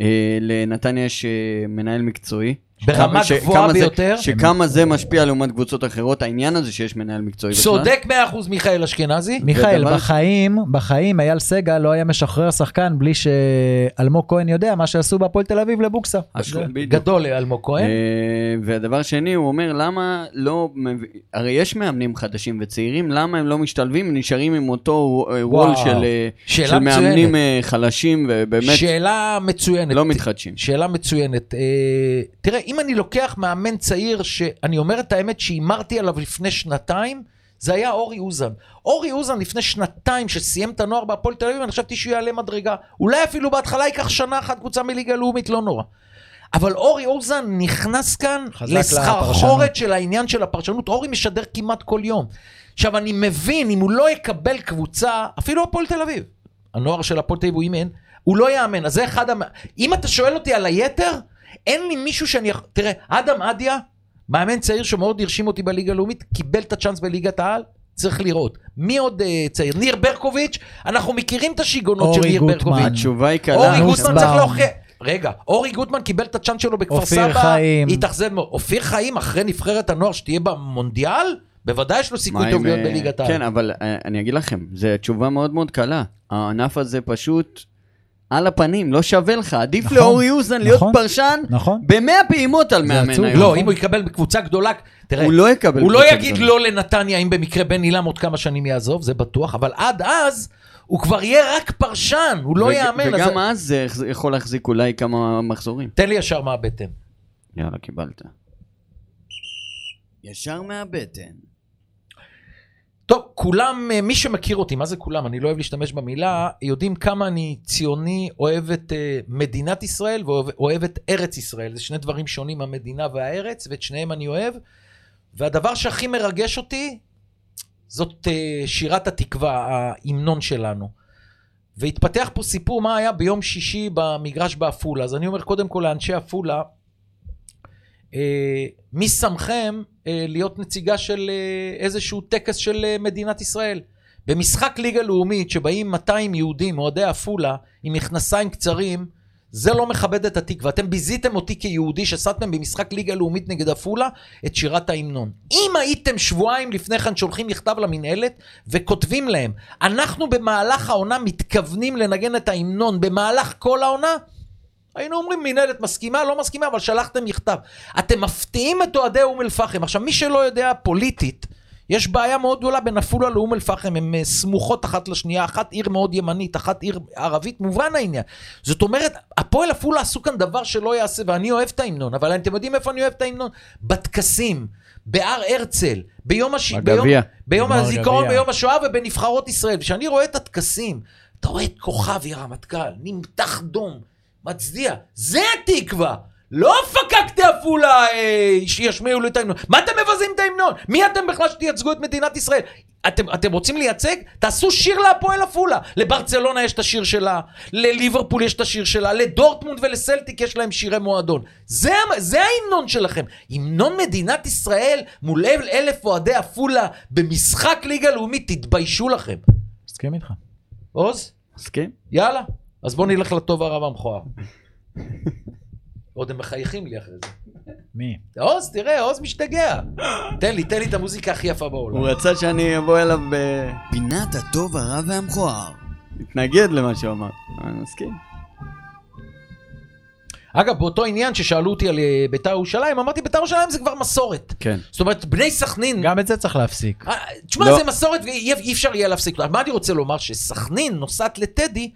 אה, לנתניה יש אה, מנהל מקצועי. ברמה ש- גבוהה כמה זה- ביותר. שכמה זה משפיע לעומת קבוצות אחרות, העניין הזה שיש מנהל מקצועי. בכלל. צודק מאה אחוז מיכאל אשכנזי. מיכאל, ודבר- בחיים, בחיים אייל סגל לא היה משחרר שחקן בלי שאלמוג כהן יודע מה שעשו בהפועל תל אביב לבוקסה. הש- זה- בדיוק. גדול לאלמוג כהן. אה, והדבר שני, הוא אומר, למה לא... הרי יש מאמנים חדשים וצעירים, למה הם לא משתלבים, נשארים עם אותו אה, וול וואו. של אה, של מאמנים. אה, חלשים, ובאמת שאלה מצוינת. לא מתחדשים. שאלה מצוינת. אה, תראה, אם אני לוקח מאמן צעיר, שאני אומר את האמת שהימרתי עליו לפני שנתיים, זה היה אורי אוזן. אורי אוזן לפני שנתיים שסיים את הנוער בהפועל תל אביב, אני חשבתי שהוא יעלה מדרגה. אולי אפילו בהתחלה ייקח שנה אחת קבוצה מליגה לאומית, לא נורא. אבל אורי אוזן נכנס כאן לסחרחורת. של העניין של הפרשנות. אורי משדר כמעט כל יום. עכשיו, אני מבין, אם הוא לא יקבל קבוצה, אפילו הפועל תל אביב, הנוער של הפועל תל אביב הוא אימן, הוא לא יאמן. אז זה אחד המ... אם אתה שואל אותי על היתר, אין לי מישהו שאני... יכ- תראה, אדם אדיה, מאמן צעיר שמאוד הרשים אותי בליגה הלאומית, קיבל את הצ'אנס בליגת העל, צריך לראות. מי עוד אה, צעיר? ניר ברקוביץ', אנחנו מכירים את השיגעונות של אורי ניר גוטמן. ברקוביץ'. התשובה היא קלה. אורי. גוטמן צריך להוכיח... רגע, אורי גוטמן קיבל את הצ'אנס שלו בכפר אופיר סבא, חיים. התאכזב מאוד. אופיר חיים אחרי נבחרת הנוער שתהיה במונדיאל? בוודאי יש לו סיכוי טוב להיות אה, בליגת העל. כן, אבל אה, אני אגיד לכם, זו תשובה מאוד מאוד קלה. הענף הזה פשוט על הפנים, לא שווה לך. עדיף נכון, לאורי אוזן להיות נכון. פרשן נכון. במאה פעימות על מאמן. היום. לא, אם הוא יקבל בקבוצה גדולה, תראה, הוא לא יקבל הוא לא יגיד גדולה. לא לנתניה אם במקרה בן עילם עוד כמה שנים יעזוב, זה בטוח, אבל עד אז הוא כבר יהיה רק פרשן, הוא לא וג- יאמן. אז- וגם אז זה יכול להחזיק אולי כמה מחזורים. תן לי ישר מהבטן. יאללה, קיבלת. ישר מהבטן. טוב, כולם, אה, מי שמכיר אותי, מה זה כולם? אני לא אוהב להשתמש במילה, יודעים כמה אני ציוני, אוהב את אה, מדינת ישראל ואוהב את ארץ ישראל. זה שני דברים שונים, המדינה והארץ, ואת שניהם אני אוהב. והדבר שהכי מרגש אותי, זאת אה, שירת התקווה, ההמנון שלנו. והתפתח פה סיפור מה היה ביום שישי במגרש בעפולה. אז אני אומר קודם כל לאנשי עפולה, מי שמכם אה, להיות נציגה של אה, איזשהו טקס של אה, מדינת ישראל? במשחק ליגה לאומית שבאים 200 יהודים, אוהדי עפולה, עם מכנסיים קצרים, זה לא מכבד את התקווה. אתם ביזיתם אותי כיהודי ששמתם במשחק ליגה לאומית נגד עפולה את שירת ההמנון. אם הייתם שבועיים לפני כן שולחים מכתב למינהלת וכותבים להם, אנחנו במהלך העונה מתכוונים לנגן את ההמנון במהלך כל העונה, היינו אומרים מינהלת מסכימה, לא מסכימה, אבל שלחתם מכתב. אתם מפתיעים את אוהדי אום אל-פחם. עכשיו, מי שלא יודע פוליטית, יש בעיה מאוד גדולה בין עפולה לאום אל-פחם, הן אה, סמוכות אחת לשנייה, אחת עיר מאוד ימנית, אחת עיר ערבית, מובן העניין. זאת אומרת, הפועל עפולה עשו כאן דבר שלא יעשה, ואני אוהב את ההמנון, אבל אתם יודעים איפה אני אוהב את ההמנון? בטקסים, בהר הרצל, ביום, הש... ביום. ביום הזיכרון. ביום השואה ובנבחרות ישראל. וכשאני רואה את הטקסים, אתה רואה את כוכבי הרמטכ"ל, נמתח דום, מצדיע, זה התקווה. לא פקקתי עפולה אה, שישמיעו לי את ההמנון. מה אתם מבזים את ההמנון? מי אתם בכלל שתייצגו את מדינת ישראל? אתם, אתם רוצים לייצג? תעשו שיר להפועל עפולה. לברצלונה יש את השיר שלה, לליברפול יש את השיר שלה, לדורטמונד ולסלטיק יש להם שירי מועדון. זה, זה ההמנון שלכם. המנון מדינת ישראל מול אל- אלף אוהדי עפולה במשחק ליגה לאומית, תתביישו לכם. מסכים איתך. עוז? מסכים? יאללה. אז בוא נלך לטוב הרב המכוער. עוד הם מחייכים לי אחרי זה. מי? עוז, תראה, עוז משתגע. תן לי, תן לי את המוזיקה הכי יפה בעולם. הוא רצה שאני אבוא אליו ב... פינת הטוב הרע והמכוער. להתנגד למה שהוא אמר. אני מסכים. אגב, באותו עניין ששאלו אותי על אה, בית"ר ירושלים, אמרתי בית"ר ירושלים זה כבר מסורת. כן. זאת אומרת, בני סכנין... גם את זה צריך להפסיק. אה, תשמע, לא. זה מסורת ואי אי אפשר יהיה להפסיק. מה אני רוצה לומר? שסכנין נוסעת לטדי,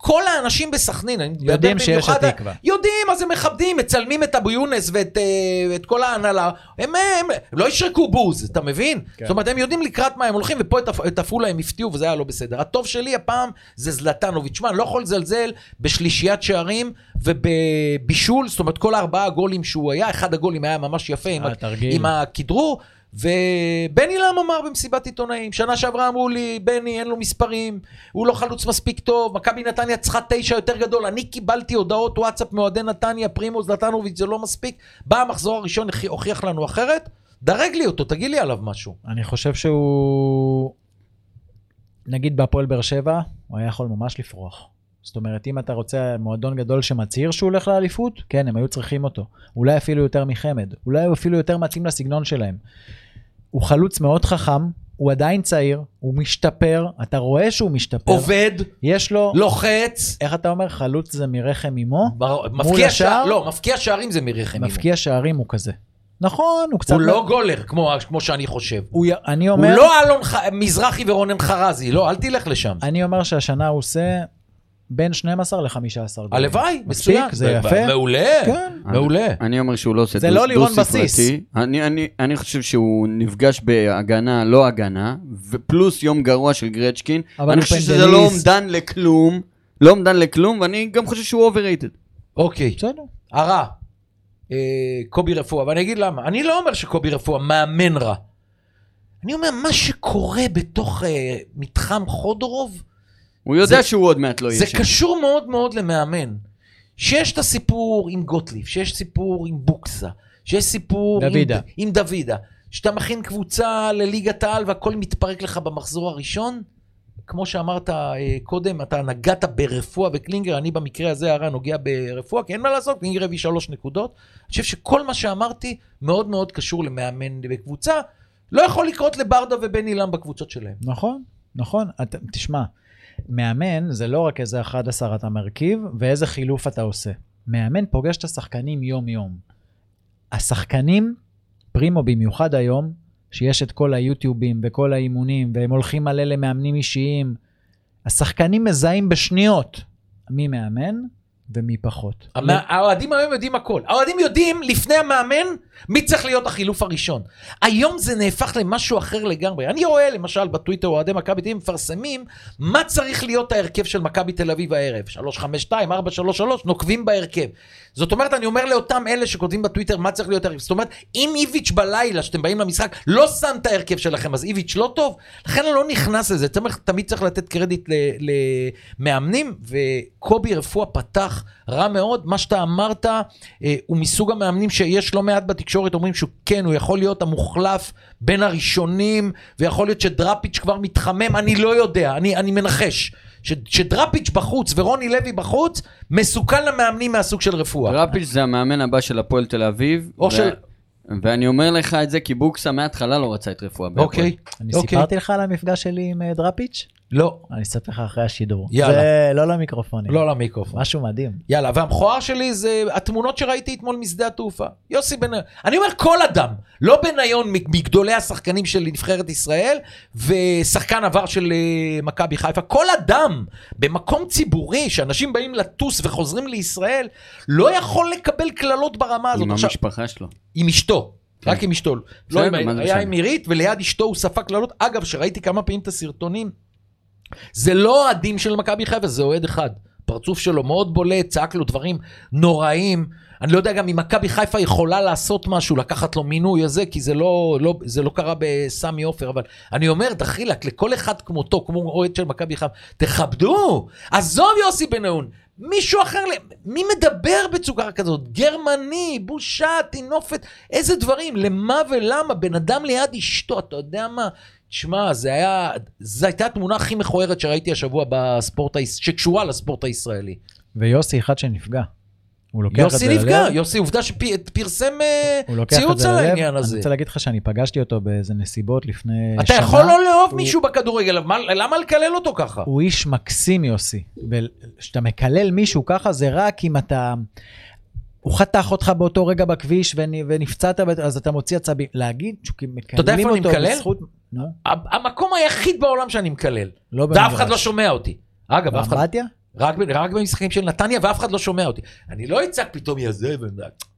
כל האנשים בסכנין, אני מדבר יודעים שיש במיוחד- התקווה. יודעים, אז הם מכבדים, מצלמים את אבו יונס ואת אה, את כל ההנהלה. הם, הם לא ישרקו בוז, אתה מבין? כן. זאת אומרת, הם יודעים לקראת מה הם הולכים, ופה את עפ- את עפולה הם הפתיעו וזה היה לא בסדר. הטוב שלי הפעם זה זלטנוביץ'. שמע, אני לא יכול לזלזל בשלישיית שערים ובבישול, זאת אומרת, כל הארבעה הגולים שהוא היה, אחד הגולים היה ממש יפה עם, ה- התרגיל. עם הכדרור. ובני לם אמר במסיבת עיתונאים, שנה שעברה אמרו לי, בני אין לו מספרים, הוא לא חלוץ מספיק טוב, מכבי נתניה צריכה תשע יותר גדול, אני קיבלתי הודעות וואטסאפ מאוהדי נתניה, פרימוס נתנוביץ' זה לא מספיק, בא המחזור הראשון הוכיח לנו אחרת, דרג לי אותו, תגיד לי עליו משהו. אני חושב שהוא... נגיד בהפועל באר שבע, הוא היה יכול ממש לפרוח. זאת אומרת, אם אתה רוצה מועדון גדול שמצהיר שהוא הולך לאליפות, כן, הם היו צריכים אותו. אולי אפילו יותר מחמד. אולי הוא אפילו יותר מתאים לסגנון שלהם. הוא חלוץ מאוד חכם, הוא עדיין צעיר, הוא משתפר, אתה רואה שהוא משתפר. עובד, יש לו, לוחץ, איך אתה אומר, חלוץ זה מרחם אמו? בר- מפקיע? שער, לא, מפקיע שערים זה מרחם. אימו. מפקיע שערים הוא כזה. נכון, הוא קצת... הוא לא גולר, כמו כמו שאני חושב. הוא, אני הוא אומר... לא אלון ח- מזרחי ורונן חרזי, לא, אל תלך לשם. אני אומר שהשנה הוא עושה בין 12 ל-15 גולים. הלוואי, מספיק, מצוין. זה ב- יפה. מעולה, כן. מעולה. אני אומר שהוא לא עושה זה דו- לא לירון דו-ספרתי. בסיס. אני, אני, אני חושב שהוא נפגש בהגנה, לא הגנה, ופלוס יום גרוע של גרצ'קין. אבל אני חושב שזה. לא אומדן לכלום, לא אומדן לכלום, ואני גם חושב שהוא overrated. אוקיי. בסדר. הרע, אה, קובי רפואה, ואני אגיד למה. אני לא אומר שקובי רפואה מאמן רע. אני אומר, מה שקורה בתוך אה, מתחם חודורוב, הוא יודע זה- שהוא עוד מעט לא יהיה זה שם. קשור מאוד מאוד למאמן. שיש את הסיפור עם גוטליב, שיש סיפור עם בוקסה, שיש סיפור דוידה. עם, עם דוידה, שאתה מכין קבוצה לליגת העל והכל מתפרק לך במחזור הראשון, כמו שאמרת אה, קודם, אתה נגעת ברפואה וקלינגר, אני במקרה הזה הרע נוגע ברפואה, כי אין מה לעשות, קלינגר הביא שלוש נקודות. אני חושב שכל מה שאמרתי מאוד מאוד קשור למאמן בקבוצה. לא יכול לקרות לברדה ובן אילם בקבוצות שלהם. נכון, נכון. אתה, תשמע, מאמן זה לא רק איזה 11 אתה מרכיב ואיזה חילוף אתה עושה. מאמן פוגש את השחקנים יום-יום. השחקנים, פרימו במיוחד היום, שיש את כל היוטיובים וכל האימונים, והם הולכים מלא למאמנים אישיים, השחקנים מזהים בשניות מי מאמן ומי פחות. האוהדים היום יודעים הכל. האוהדים יודעים לפני המאמן מי צריך להיות החילוף הראשון. היום זה נהפך למשהו אחר לגמרי. אני רואה למשל בטוויטר אוהדי מכבי תל אביב מפרסמים מה צריך להיות ההרכב של מכבי תל אביב הערב. 352, 433, נוקבים בהרכב. זאת אומרת, אני אומר לאותם אלה שכותבים בטוויטר מה צריך להיות ההרכב. זאת אומרת, אם איביץ' בלילה שאתם באים למשחק לא שם את ההרכב שלכם, אז איביץ' לא טוב? לכן אני לא נכנס לזה. תמיד, צריך לתת קרדיט למאמנים, וקובי רפואה פתח רע מאוד. מה שאתה אמרת אה, הוא מסוג המאמנים שיש לא מעט בתקשורת אומרים שהוא כן, הוא יכול להיות המוחלף בין הראשונים, ויכול להיות שדראפיץ' כבר מתחמם, אני לא יודע, אני, אני מנחש. ש, שדראפיץ' בחוץ ורוני לוי בחוץ, מסוכן למאמנים מהסוג של רפואה. דראפיץ' זה המאמן הבא של הפועל תל אביב. או ו- של- ואני אומר לך את זה כי בוקסה מההתחלה לא רצה את רפואה. אוקיי, אני אוקיי. סיפרתי לך על המפגש שלי עם אה, דראפיץ'? לא, אני אספר לך אחרי השידור. יאללה. זה לא למיקרופונים. לא למיקרופון. משהו מדהים. יאללה, והמכוער שלי זה התמונות שראיתי אתמול משדה התעופה. יוסי בניון. אני אומר כל אדם, לא בניון מגדולי השחקנים של נבחרת ישראל, ושחקן עבר של אה, מכבי חיפה. כל אדם במקום ציבורי, שאנשים באים לטוס וחוזרים לישראל, לא יכול לקבל קללות ברמה הזאת. עם עכשיו, המשפחה שלו. עם אשתו. כן. רק עם אשתו. לא היה? עם עירית, וליד אשתו הוא ספג קללות. אגב, שראיתי כמה פעמים את הסרטונים, זה לא אוהדים של מכבי חיפה, זה אוהד אחד. פרצוף שלו מאוד בולט, צעק לו דברים נוראים. אני לא יודע גם אם מכבי חיפה יכולה לעשות משהו, לקחת לו מינוי הזה, כי זה לא, לא, זה לא קרה בסמי עופר, אבל אני אומר, דחילק, לכל אחד כמותו, כמו אוהד של מכבי חיפה, תכבדו! עזוב יוסי בניון, מישהו אחר, מי מדבר בצורה כזאת? גרמני, בושה, טינופת, איזה דברים, למה ולמה? בן אדם ליד אשתו, אתה יודע מה? תשמע, זה היה, זו הייתה התמונה הכי מכוערת שראיתי השבוע בספורט, שקשורה לספורט הישראלי. ויוסי אחד שנפגע. הוא לוקח את זה יוסי נפגע, ללב. יוסי עובדה שפרסם את ציוץ על. העניין אני הזה. רוצה להגיד לך שאני פגשתי אותו באיזה נסיבות לפני אתה שנה. יכול לא לאהוב הוא- מישהו בכדורגל, מה- למה לקלל אותו ככה? הוא איש מקסים יוסי. וכשאתה מקלל מישהו ככה זה רק אם אתה... הוא חתך אותך באותו רגע בכביש ונ- ונפצעת, אז אתה מוציא עצבים. להגיד יודע שמקללים איפה אני אותו מקלל? נו, ה- המקום היחיד בעולם שאני מקלל, לא ואף אחד. לא שומע אותי. אגב, אף אחד, באמבטיה? רק, רק במשחקים של נתניה, ואף אחד לא שומע אותי. אני לא אצעק פתאום יזה,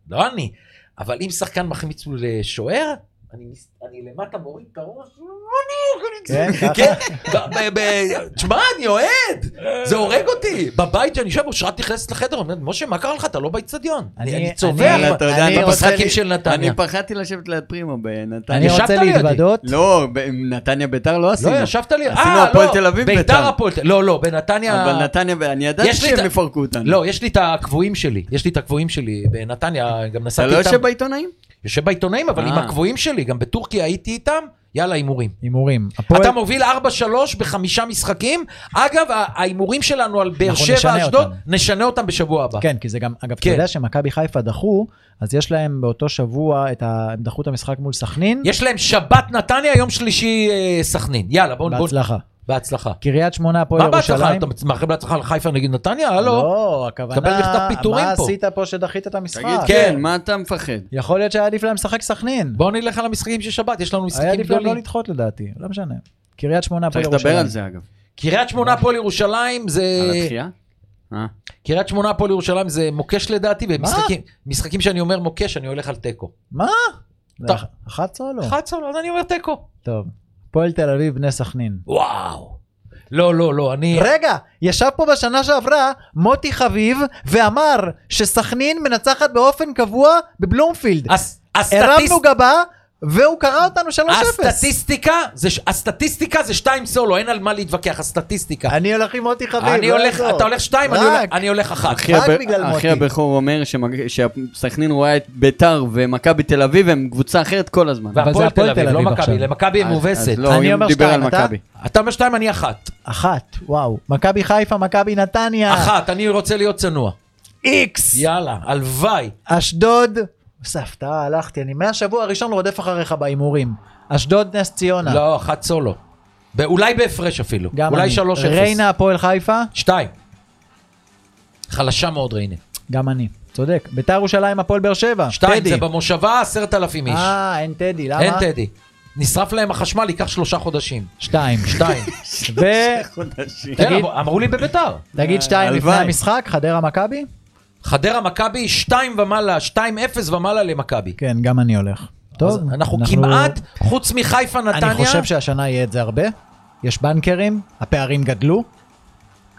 לא אני. אבל אם שחקן מחמיץ לשוער, אני, אני למטה מוריד את הראש, כן, ככה? כן, ב- תשמע, אני אוהד, זה הורג אותי. בבית שאני יושב, אושרת נכנסת לחדר, אומרת, משה, מה קרה לך? אתה לא באיצטדיון. אני- אני אני- צובח יאללה, אתה יודע, אני אתה רוצה במשחקים לי- של נתניה. אני פחדתי לשבת ליד פרימו בנתניה. אני רוצה. להתוודות. לא, בנתניה ביתר לא עשינו. לא, ישבת לי, עשינו אה, הפועל לא, תל אביב, ביתר ביתר. הפועל, תל- לא, לא, בנתניה, אבל נתניה, אני ידעתי יש לי את שהם יפרקו אותנו. לא, יש לי את הקבועים שלי, יש לי את הקבועים שלי בנתניה, גם אתה נסעתי לא איתם, יושב בעיתונאים? יושב בעיתונאים, אבל עם אה. הקבועים שלי, גם בטורקיה הייתי איתם, יאללה, הימורים. הימורים. הפועל- אתה מוביל 4-3 בחמישה משחקים, אגב, ההימורים שלנו על באר שבע, אשדוד, אותם. נשנה אותם בשבוע הבא. כן, כי זה גם, אגב, כן. אתה יודע שמכבי חיפה דחו, אז יש להם באותו שבוע, את ה... הם דחו את המשחק מול סכנין, יש להם שבת נתניה, יום שלישי אה, סכנין. יאללה, בואו... בוא... בהצלחה. קריית שמונה, הפועל מה בהצלחה? ירושלים. אתה מאחל בהצלחה לחיפה נגד נתניה? הלו? לא, קבל הכוונה, מכתב פיטורים מה פה. עשית פה שדחית את המשחק? תגיד כן. כן, מה אתה מפחד? יכול להיות שהיה עדיף להם לשחק סכנין. בואו נלך על המשחקים של שבת, יש לנו היה משחקים עדיף להם לא גדולים. לדחות לדעתי, לא משנה. קריית שמונה, הפועל צריך ירושלים. לדבר על זה אגב. קריית שמונה, הפועל ירושלים, זה... על התחייה? אה. קריית שמונה, הפועל ירושלים זה מוקש לדעתי, ומשחקים משחקים שאני אומר מוקש, אני הולך על תיקו. מה? 11 או לא? 11, אז אני אומר תיקו. טוב. הפועל תל אביב, בני סכנין. וואו. לא, לא, לא, אני... רגע, ישב פה בשנה שעברה מוטי חביב ואמר שסכנין מנצחת באופן קבוע בבלומפילד. הס- הסטטיסט- הרמנו גבה והוא קרא אותנו 3-0. הסטטיסטיקה, זה הסטטיסטיקה זה שתיים סולו, אין על מה להתווכח, הסטטיסטיקה. אני הולך עם מוטי חביב. אני לא הולך, יעזור. אתה הולך שתיים, אני רק. הולך- אני הולך אחת. אחי רק בגלל אחי מוטי. הבכור אומר שסכנין רואה את ביתר ומכבי תל אביב הם קבוצה אחרת כל הזמן. אבל זה והפועל הפועל תל אביב, לא מכבי, עכשיו. למכבי היא מובסת. לא, אני אומר דיבר על שתיים, אתה? מכבי. אתה אומר שתיים, אני אחת. אחת, וואו. מכבי חיפה, מכבי נתניה. אחת, אני רוצה להיות צנוע. איקס. יאללה, הלוואי. אשדוד. איזה הפתעה, הלכתי. אני מהשבוע הראשון רודף אחריך בהימורים. אשדוד, נס ציונה. לא, אחת סולו. ב- אולי בהפרש אפילו. גם אולי אני. שלוש אפס. ריינה, הפועל חיפה. שתיים. חלשה מאוד ריינה. גם אני. צודק. ביתר ירושלים, הפועל באר שבע. שתיים, טדי. זה במושבה עשרת אלפים איש. אה, אין טדי, למה? אין טדי. נשרף להם החשמל, ייקח שלושה חודשים. שתיים. שתיים. חודשים. כן, אמרו לי בביתר. תגיד שתיים לפני. המשחק, חדרה מכבי? חדרה מכבי, שתיים ומעלה, שתיים אפס ומעלה למכבי. כן, גם אני הולך. טוב. אז אנחנו כמעט, חוץ מחיפה נתניה, אני חושב שהשנה יהיה את זה הרבה. יש בנקרים, הפערים גדלו.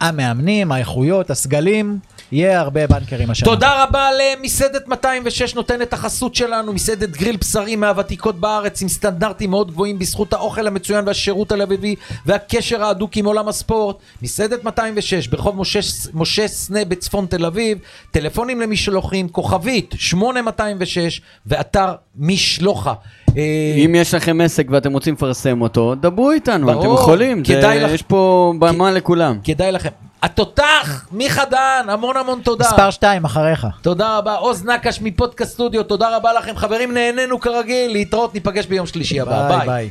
המאמנים, האיכויות, הסגלים, יהיה הרבה בנקרים השנה. תודה רבה למסעדת 206 נותן את החסות שלנו, מסעדת גריל בשרי מהוותיקות בארץ עם סטנדרטים מאוד גבוהים בזכות האוכל המצוין והשירות הלבבי והקשר ההדוק עם עולם הספורט. מסעדת 206 ברחוב משה, משה סנה בצפון תל אביב, טלפונים למשלוחים, כוכבית 8206 ואתר משלוחה. אה, אם יש לכם עסק ואתם רוצים לפרסם אותו, דברו איתנו, ברור, אתם יכולים. זה- כדאי לך- יש פה במה לכולם. כדאי לכם. התותח, מיכה דהן, המון המון תודה. מספר 2 אחריך. תודה רבה, עוז נקש מפודקאסט סטודיו, תודה רבה לכם חברים, נהנינו כרגיל, להתראות, ניפגש ביום שלישי הבא, ביי ביי. ביי.